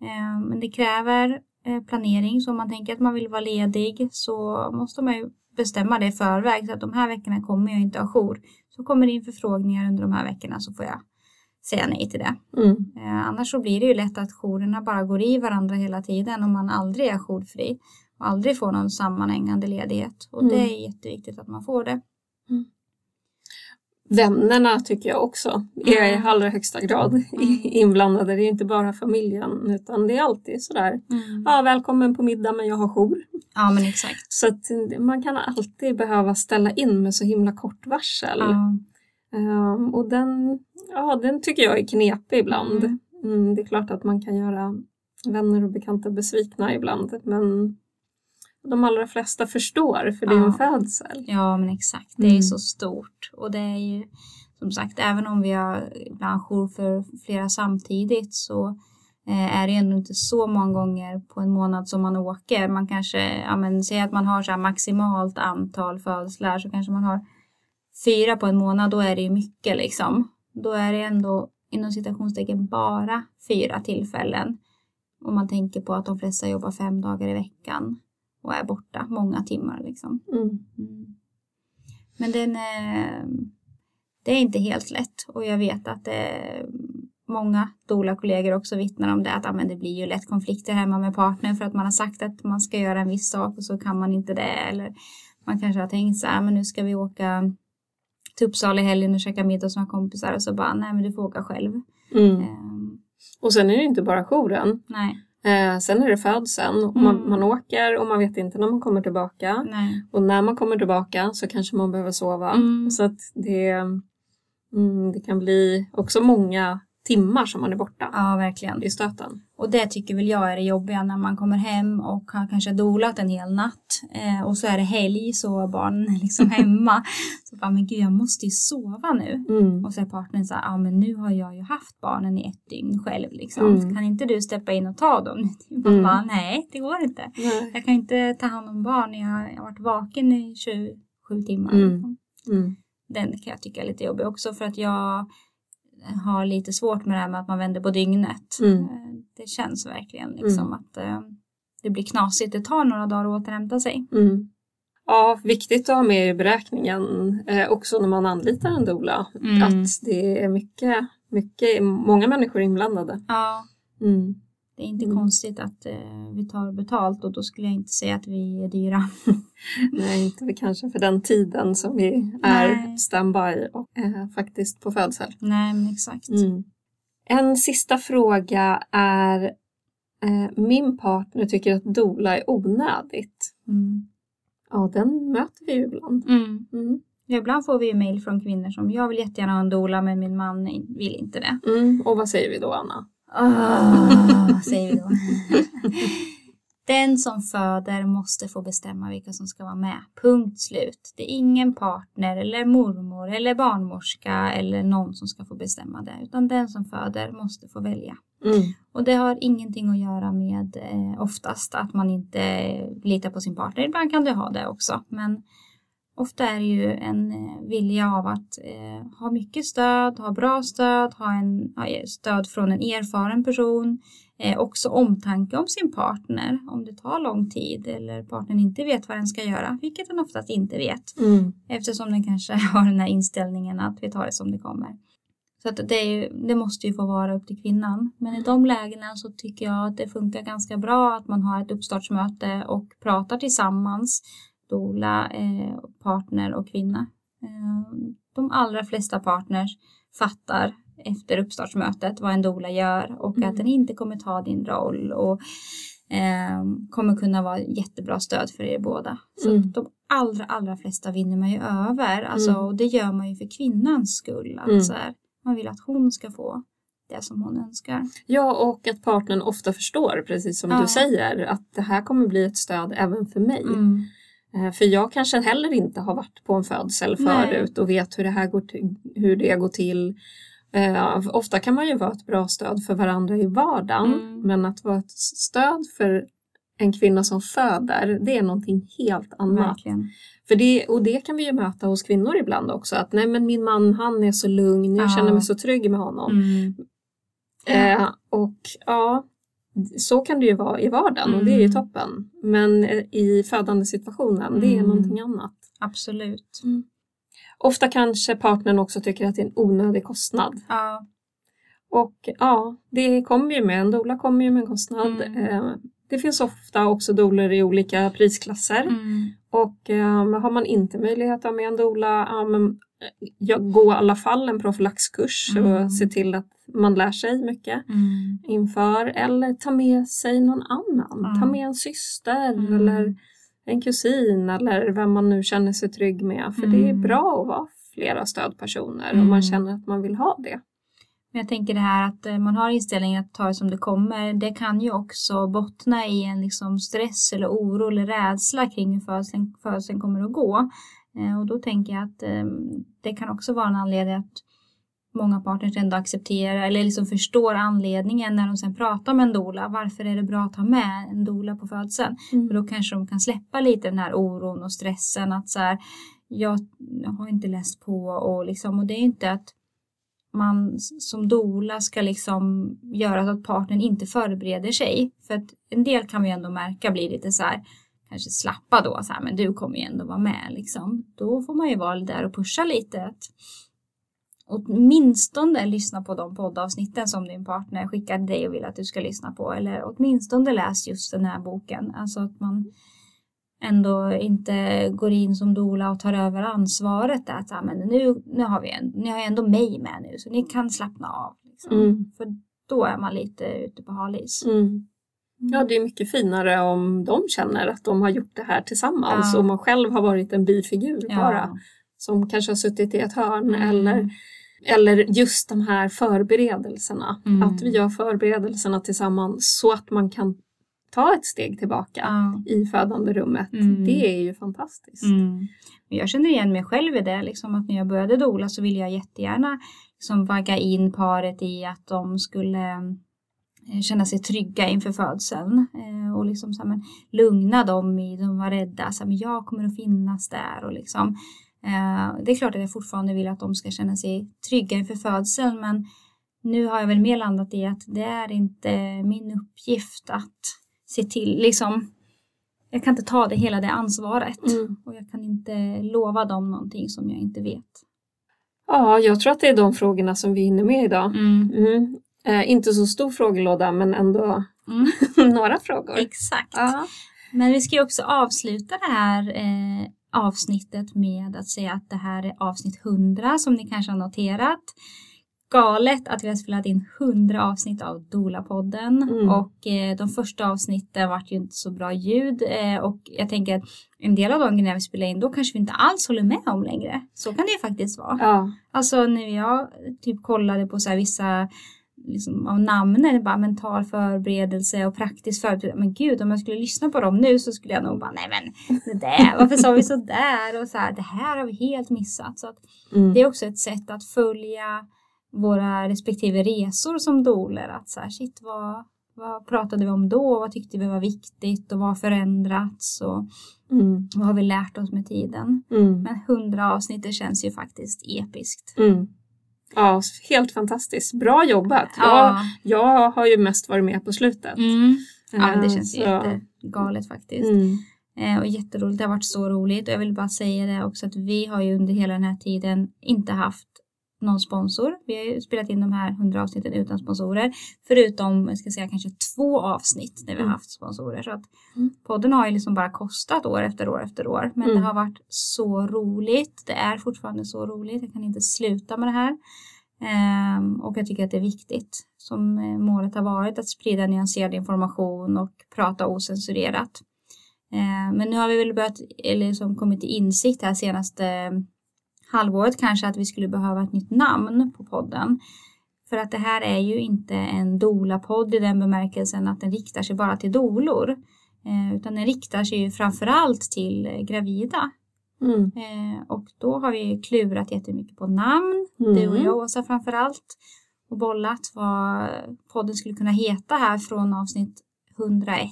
Eh, men det kräver eh, planering så om man tänker att man vill vara ledig så måste man ju bestämma det i förväg så att de här veckorna kommer jag inte ha jour. Så kommer det in förfrågningar under de här veckorna så får jag säga nej till det. Mm. Eh, annars så blir det ju lätt att jourerna bara går i varandra hela tiden och man aldrig är jourfri och aldrig får någon sammanhängande ledighet. Och mm. det är jätteviktigt att man får det. Mm. Vännerna tycker jag också är i allra högsta grad mm. inblandade. Det är inte bara familjen utan det är alltid sådär. Mm. Ja, välkommen på middag men jag har jour. Ja men exakt. Så att man kan alltid behöva ställa in med så himla kort varsel. Ja. Um, och den, ja, den tycker jag är knepig ibland. Mm. Mm, det är klart att man kan göra vänner och bekanta besvikna ibland men de allra flesta förstår för det är en födsel. Ja men exakt, det är mm. så stort och det är ju som sagt även om vi har ibland jour för flera samtidigt så eh, är det ändå inte så många gånger på en månad som man åker. Man kanske, ja men säg att man har så maximalt antal födslar så kanske man har fyra på en månad, då är det ju mycket liksom. Då är det ändå inom citationstecken bara fyra tillfällen. Om man tänker på att de flesta jobbar fem dagar i veckan och är borta många timmar liksom. Mm. Mm. Men den är, det är inte helt lätt och jag vet att är många dola kollegor också vittnar om det att ah, det blir ju lätt konflikter hemma med partnern för att man har sagt att man ska göra en viss sak och så kan man inte det eller man kanske har tänkt så här men nu ska vi åka till Uppsala i helgen och käka middag hos några kompisar och så bara nej men du får åka själv. Mm. Um, och sen är det inte bara jouren. Nej. Eh, sen är det födseln och man, mm. man, åker och man vet inte när man kommer tillbaka. Nej. Och när man kommer tillbaka så kanske man behöver sova. Mm. Så att det, mm, det kan bli också många timmar som man är borta. Ja, verkligen. I stöten. Och det tycker väl jag är det jobbiga när man kommer hem och har kanske dolat en hel natt eh, och så är det helg så barnen är *laughs* liksom hemma. så bara, men gud jag måste ju sova nu. Mm. Och så är partnern så här, ja men nu har jag ju haft barnen i ett dygn själv liksom. Mm. Kan inte du steppa in och ta dem? *laughs* Man mm. bara, nej det går inte. Nej. Jag kan inte ta hand om barn, har, jag har varit vaken i 27 timmar. Mm. Liksom. Mm. Den kan jag tycka är lite jobbig också för att jag har lite svårt med det här med att man vänder på dygnet. Mm. Eh, det känns verkligen liksom mm. att eh, det blir knasigt. Det tar några dagar att återhämta sig. Mm. Ja, viktigt att ha med i beräkningen eh, också när man anlitar en doula. Mm. Att det är mycket, mycket, många människor inblandade. Ja. Mm. Det är inte mm. konstigt att eh, vi tar betalt och då skulle jag inte säga att vi är dyra. *laughs* Nej, inte kanske för den tiden som vi är standby och eh, faktiskt på födsel. Nej, men exakt. Mm. En sista fråga är eh, min partner tycker att dola är onödigt. Mm. Ja, den möter vi ju ibland. Mm. Mm. Ibland får vi ju mejl från kvinnor som jag vill jättegärna ha en dola men min man vill inte det. Mm. Och vad säger vi då Anna? Oh, *laughs* säger vi då. Den som föder måste få bestämma vilka som ska vara med. Punkt slut. Det är ingen partner eller mormor eller barnmorska eller någon som ska få bestämma det. Utan den som föder måste få välja. Mm. Och det har ingenting att göra med eh, oftast att man inte litar på sin partner. Ibland kan det ha det också. Men ofta är det ju en eh, vilja av att eh, ha mycket stöd, ha bra stöd, ha, en, ha stöd från en erfaren person Eh, också omtanke om sin partner om det tar lång tid eller partnern inte vet vad den ska göra, vilket den oftast inte vet mm. eftersom den kanske *laughs* har den här inställningen att vi tar det som det kommer. Så att det, ju, det, måste ju få vara upp till kvinnan. Men i de lägena så tycker jag att det funkar ganska bra att man har ett uppstartsmöte och pratar tillsammans, dola, eh, partner och kvinna. Eh, de allra flesta partners fattar efter uppstartsmötet vad en dola gör och mm. att den inte kommer ta din roll och eh, kommer kunna vara jättebra stöd för er båda. Så mm. de allra, allra flesta vinner man ju över. Alltså, mm. Och det gör man ju för kvinnans skull. Alltså, man vill att hon ska få det som hon önskar. Ja, och att partnern ofta förstår, precis som ja. du säger, att det här kommer bli ett stöd även för mig. Mm. Eh, för jag kanske heller inte har varit på en födsel förut Nej. och vet hur det här går till, hur det går till Eh, ofta kan man ju vara ett bra stöd för varandra i vardagen mm. men att vara ett stöd för en kvinna som föder det är någonting helt annat. För det, och det kan vi ju möta hos kvinnor ibland också att nej men min man han är så lugn, jag ja. känner mig så trygg med honom. Mm. Eh, och ja, så kan det ju vara i vardagen mm. och det är ju mm. toppen. Men i födande situationen, det är mm. någonting annat. Absolut. Mm. Ofta kanske partnern också tycker att det är en onödig kostnad. Ja. Och ja, det kommer ju med, en dola kommer ju med en kostnad. Mm. Eh, det finns ofta också doler i olika prisklasser. Mm. Och um, har man inte möjlighet att med en dola, um, jag gå i alla fall en profylaxkurs mm. och se till att man lär sig mycket mm. inför. Eller ta med sig någon annan, ta med en syster mm. eller en kusin eller vem man nu känner sig trygg med. För mm. det är mm. bra att vara flera stödpersoner mm. om man känner att man vill ha det. Men jag tänker det här att eh, man har inställningen att ta det som det kommer. Det kan ju också bottna i en liksom stress eller oro eller rädsla kring hur födseln, födseln kommer att gå. Eh, och då tänker jag att eh, det kan också vara en anledning att många partners ändå accepterar eller liksom förstår anledningen när de sen pratar med en dola. Varför är det bra att ha med en dola på födseln? Mm. För då kanske de kan släppa lite den här oron och stressen att så här, jag har inte läst på och liksom och det är inte att man som dola ska liksom göra så att partnern inte förbereder sig. För att en del kan vi ändå märka blir lite så här kanske slappa då så här, men du kommer ju ändå vara med liksom. Då får man ju vara där och pusha lite. Att åtminstone lyssna på de poddavsnitten som din partner skickade dig och vill att du ska lyssna på. Eller åtminstone läs just den här boken. Alltså att man ändå inte går in som dola och tar över ansvaret. Att men nu, nu, har vi en, ni har ändå mig med nu så ni kan slappna av. Liksom. Mm. För då är man lite ute på halis. Mm. Ja, det är mycket finare om de känner att de har gjort det här tillsammans ja. och man själv har varit en bifigur ja. bara som kanske har suttit i ett hörn mm. eller eller just de här förberedelserna. Mm. Att vi gör förberedelserna tillsammans så att man kan ta ett steg tillbaka ja. i födanderummet. Mm. Det är ju fantastiskt. Mm. Jag känner igen mig själv i det, liksom att när jag började dola så ville jag jättegärna liksom vagga in paret i att de skulle eh, känna sig trygga inför födseln eh, och liksom så här, men, lugna dem i, de var rädda, så här, men jag kommer att finnas där och liksom Eh, det är klart att jag fortfarande vill att de ska känna sig trygga inför födseln men nu har jag väl mer landat i att det är inte min uppgift att se till, liksom jag kan inte ta det hela det ansvaret mm. och jag kan inte lova dem någonting som jag inte vet. Ja, jag tror att det är de frågorna som vi hinner med idag. Mm. Mm. Eh, inte så stor frågelåda men ändå mm. *laughs* några frågor. Exakt. Ja. Men vi ska ju också avsluta det här eh, avsnittet med att säga att det här är avsnitt 100 som ni kanske har noterat. Galet att vi har spelat in 100 avsnitt av Dola-podden mm. och eh, de första avsnitten vart ju inte så bra ljud eh, och jag tänker att en del av de grejerna vi spelar in då kanske vi inte alls håller med om längre. Så kan det ju faktiskt vara. Ja. Alltså när jag typ kollade på så här vissa liksom, av namnen, bara mental förberedelse och praktisk förberedelse. Men gud, om jag skulle lyssna på dem nu så skulle jag nog bara, nej men det där, varför sa vi så där? Och så här, det här har vi helt missat. Så mm. det är också ett sätt att följa våra respektive resor som doler. Att så här, shit, vad, vad pratade vi om då? Vad tyckte vi var viktigt och vad har förändrats? Och mm. Vad har vi lärt oss med tiden? Mm. Men hundra avsnitt, det känns ju faktiskt episkt. Mm. Ja, helt fantastiskt. Bra jobbat. Ja. Jag, jag har ju mest varit med på slutet. Mm. Ja, det känns så. jättegalet faktiskt. Mm. Eh, och jätteroligt, det har varit så roligt. Och jag vill bara säga det också att vi har ju under hela den här tiden inte haft någon sponsor. Vi har ju spelat in de här 100 avsnitten utan sponsorer. Förutom, jag ska säga kanske två avsnitt där vi har mm. haft sponsorer. Så att mm. podden har ju liksom bara kostat år efter år efter år. Men mm. det har varit så roligt. Det är fortfarande så roligt. Jag kan inte sluta med det här. Um, och jag tycker att det är viktigt. Som eh, målet har varit att sprida nyanserad information och prata osensurerat. Uh, men nu har vi väl börjat, eller liksom kommit till insikt här senaste halvåret kanske att vi skulle behöva ett nytt namn på podden. För att det här är ju inte en doula-podd i den bemärkelsen att den riktar sig bara till dolor. Eh, utan den riktar sig ju framförallt till gravida. Mm. Eh, och då har vi klurat jättemycket på namn, mm. du och jag Åsa framförallt. Och bollat vad podden skulle kunna heta här från avsnitt 101.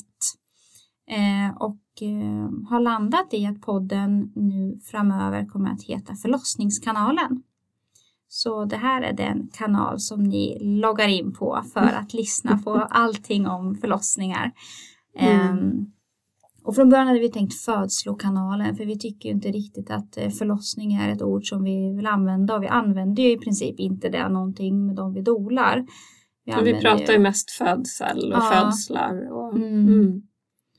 Eh, och eh, har landat i att podden nu framöver kommer att heta Förlossningskanalen. Så det här är den kanal som ni loggar in på för att lyssna på *laughs* allting om förlossningar. Mm. Um, och från början hade vi tänkt födslokanalen för vi tycker inte riktigt att eh, förlossning är ett ord som vi vill använda och vi använder ju i princip inte det någonting med de vi dolar. Vi, vi pratar ju mest födsel och ja. födslar. Och, mm.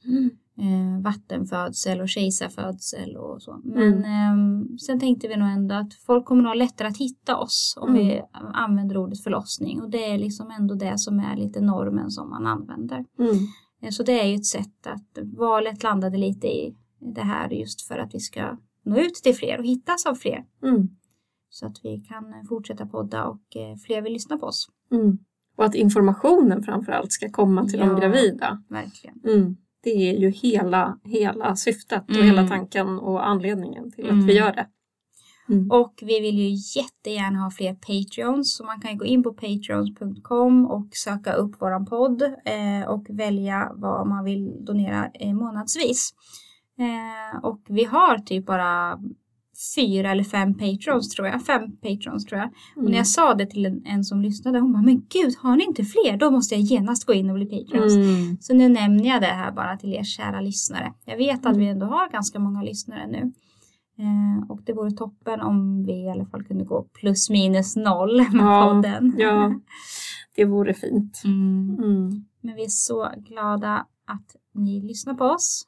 Mm eh, vattenfödsel och kejsarfödsel och så. Men mm. eh, sen tänkte vi nog ändå att folk kommer nog ha lättare att hitta oss om mm. vi använder ordet förlossning och det är liksom ändå det som är lite normen som man använder. Mm. Eh, så det är ju ett sätt att valet landade lite i det här just för att vi ska nå ut till fler och hittas av fler. Mm. Så att vi kan fortsätta podda och eh, fler vill lyssna på oss. Mm. Och att informationen framförallt ska komma till ja, de gravida. Verkligen. Mm det är ju hela, hela syftet och hela mm. tanken och anledningen till att vi mm. gör det. Mm. Och vi vill ju jättegärna ha fler Patreons så man kan gå in på patreons.com och söka upp våran podd eh, och välja vad man vill donera eh, månadsvis. Eh, och vi har typ bara fyra eller fem patrons tror jag. Fem patrons tror jag. Mm. Och när jag mm. sa det till en, en, som lyssnade, hon bara, men gud, har ni inte fler? Då måste jag genast gå in och bli patrons. Mm. Så nu nämner jag det här bara till er kära lyssnare. Jag vet att vi mm. ändå har ganska många lyssnare nu. Eh, och det vore toppen om vi i alla fall kunde gå plus minus noll med ja, podden. Ja, *laughs* det vore fint. Mm. Mm. Men vi är så glada att ni lyssnar på oss.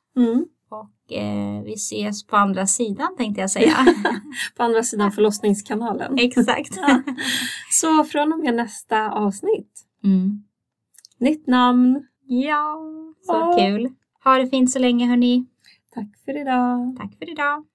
Och eh, vi ses på andra sidan tänkte jag säga. *laughs* på andra sidan förlossningskanalen. *laughs* Exakt. ja. Så från och med nästa avsnitt. Mm. Nytt namn. Ja, så oh. kul. Ha det fint så länge hörni. Tack för idag. Tack för idag.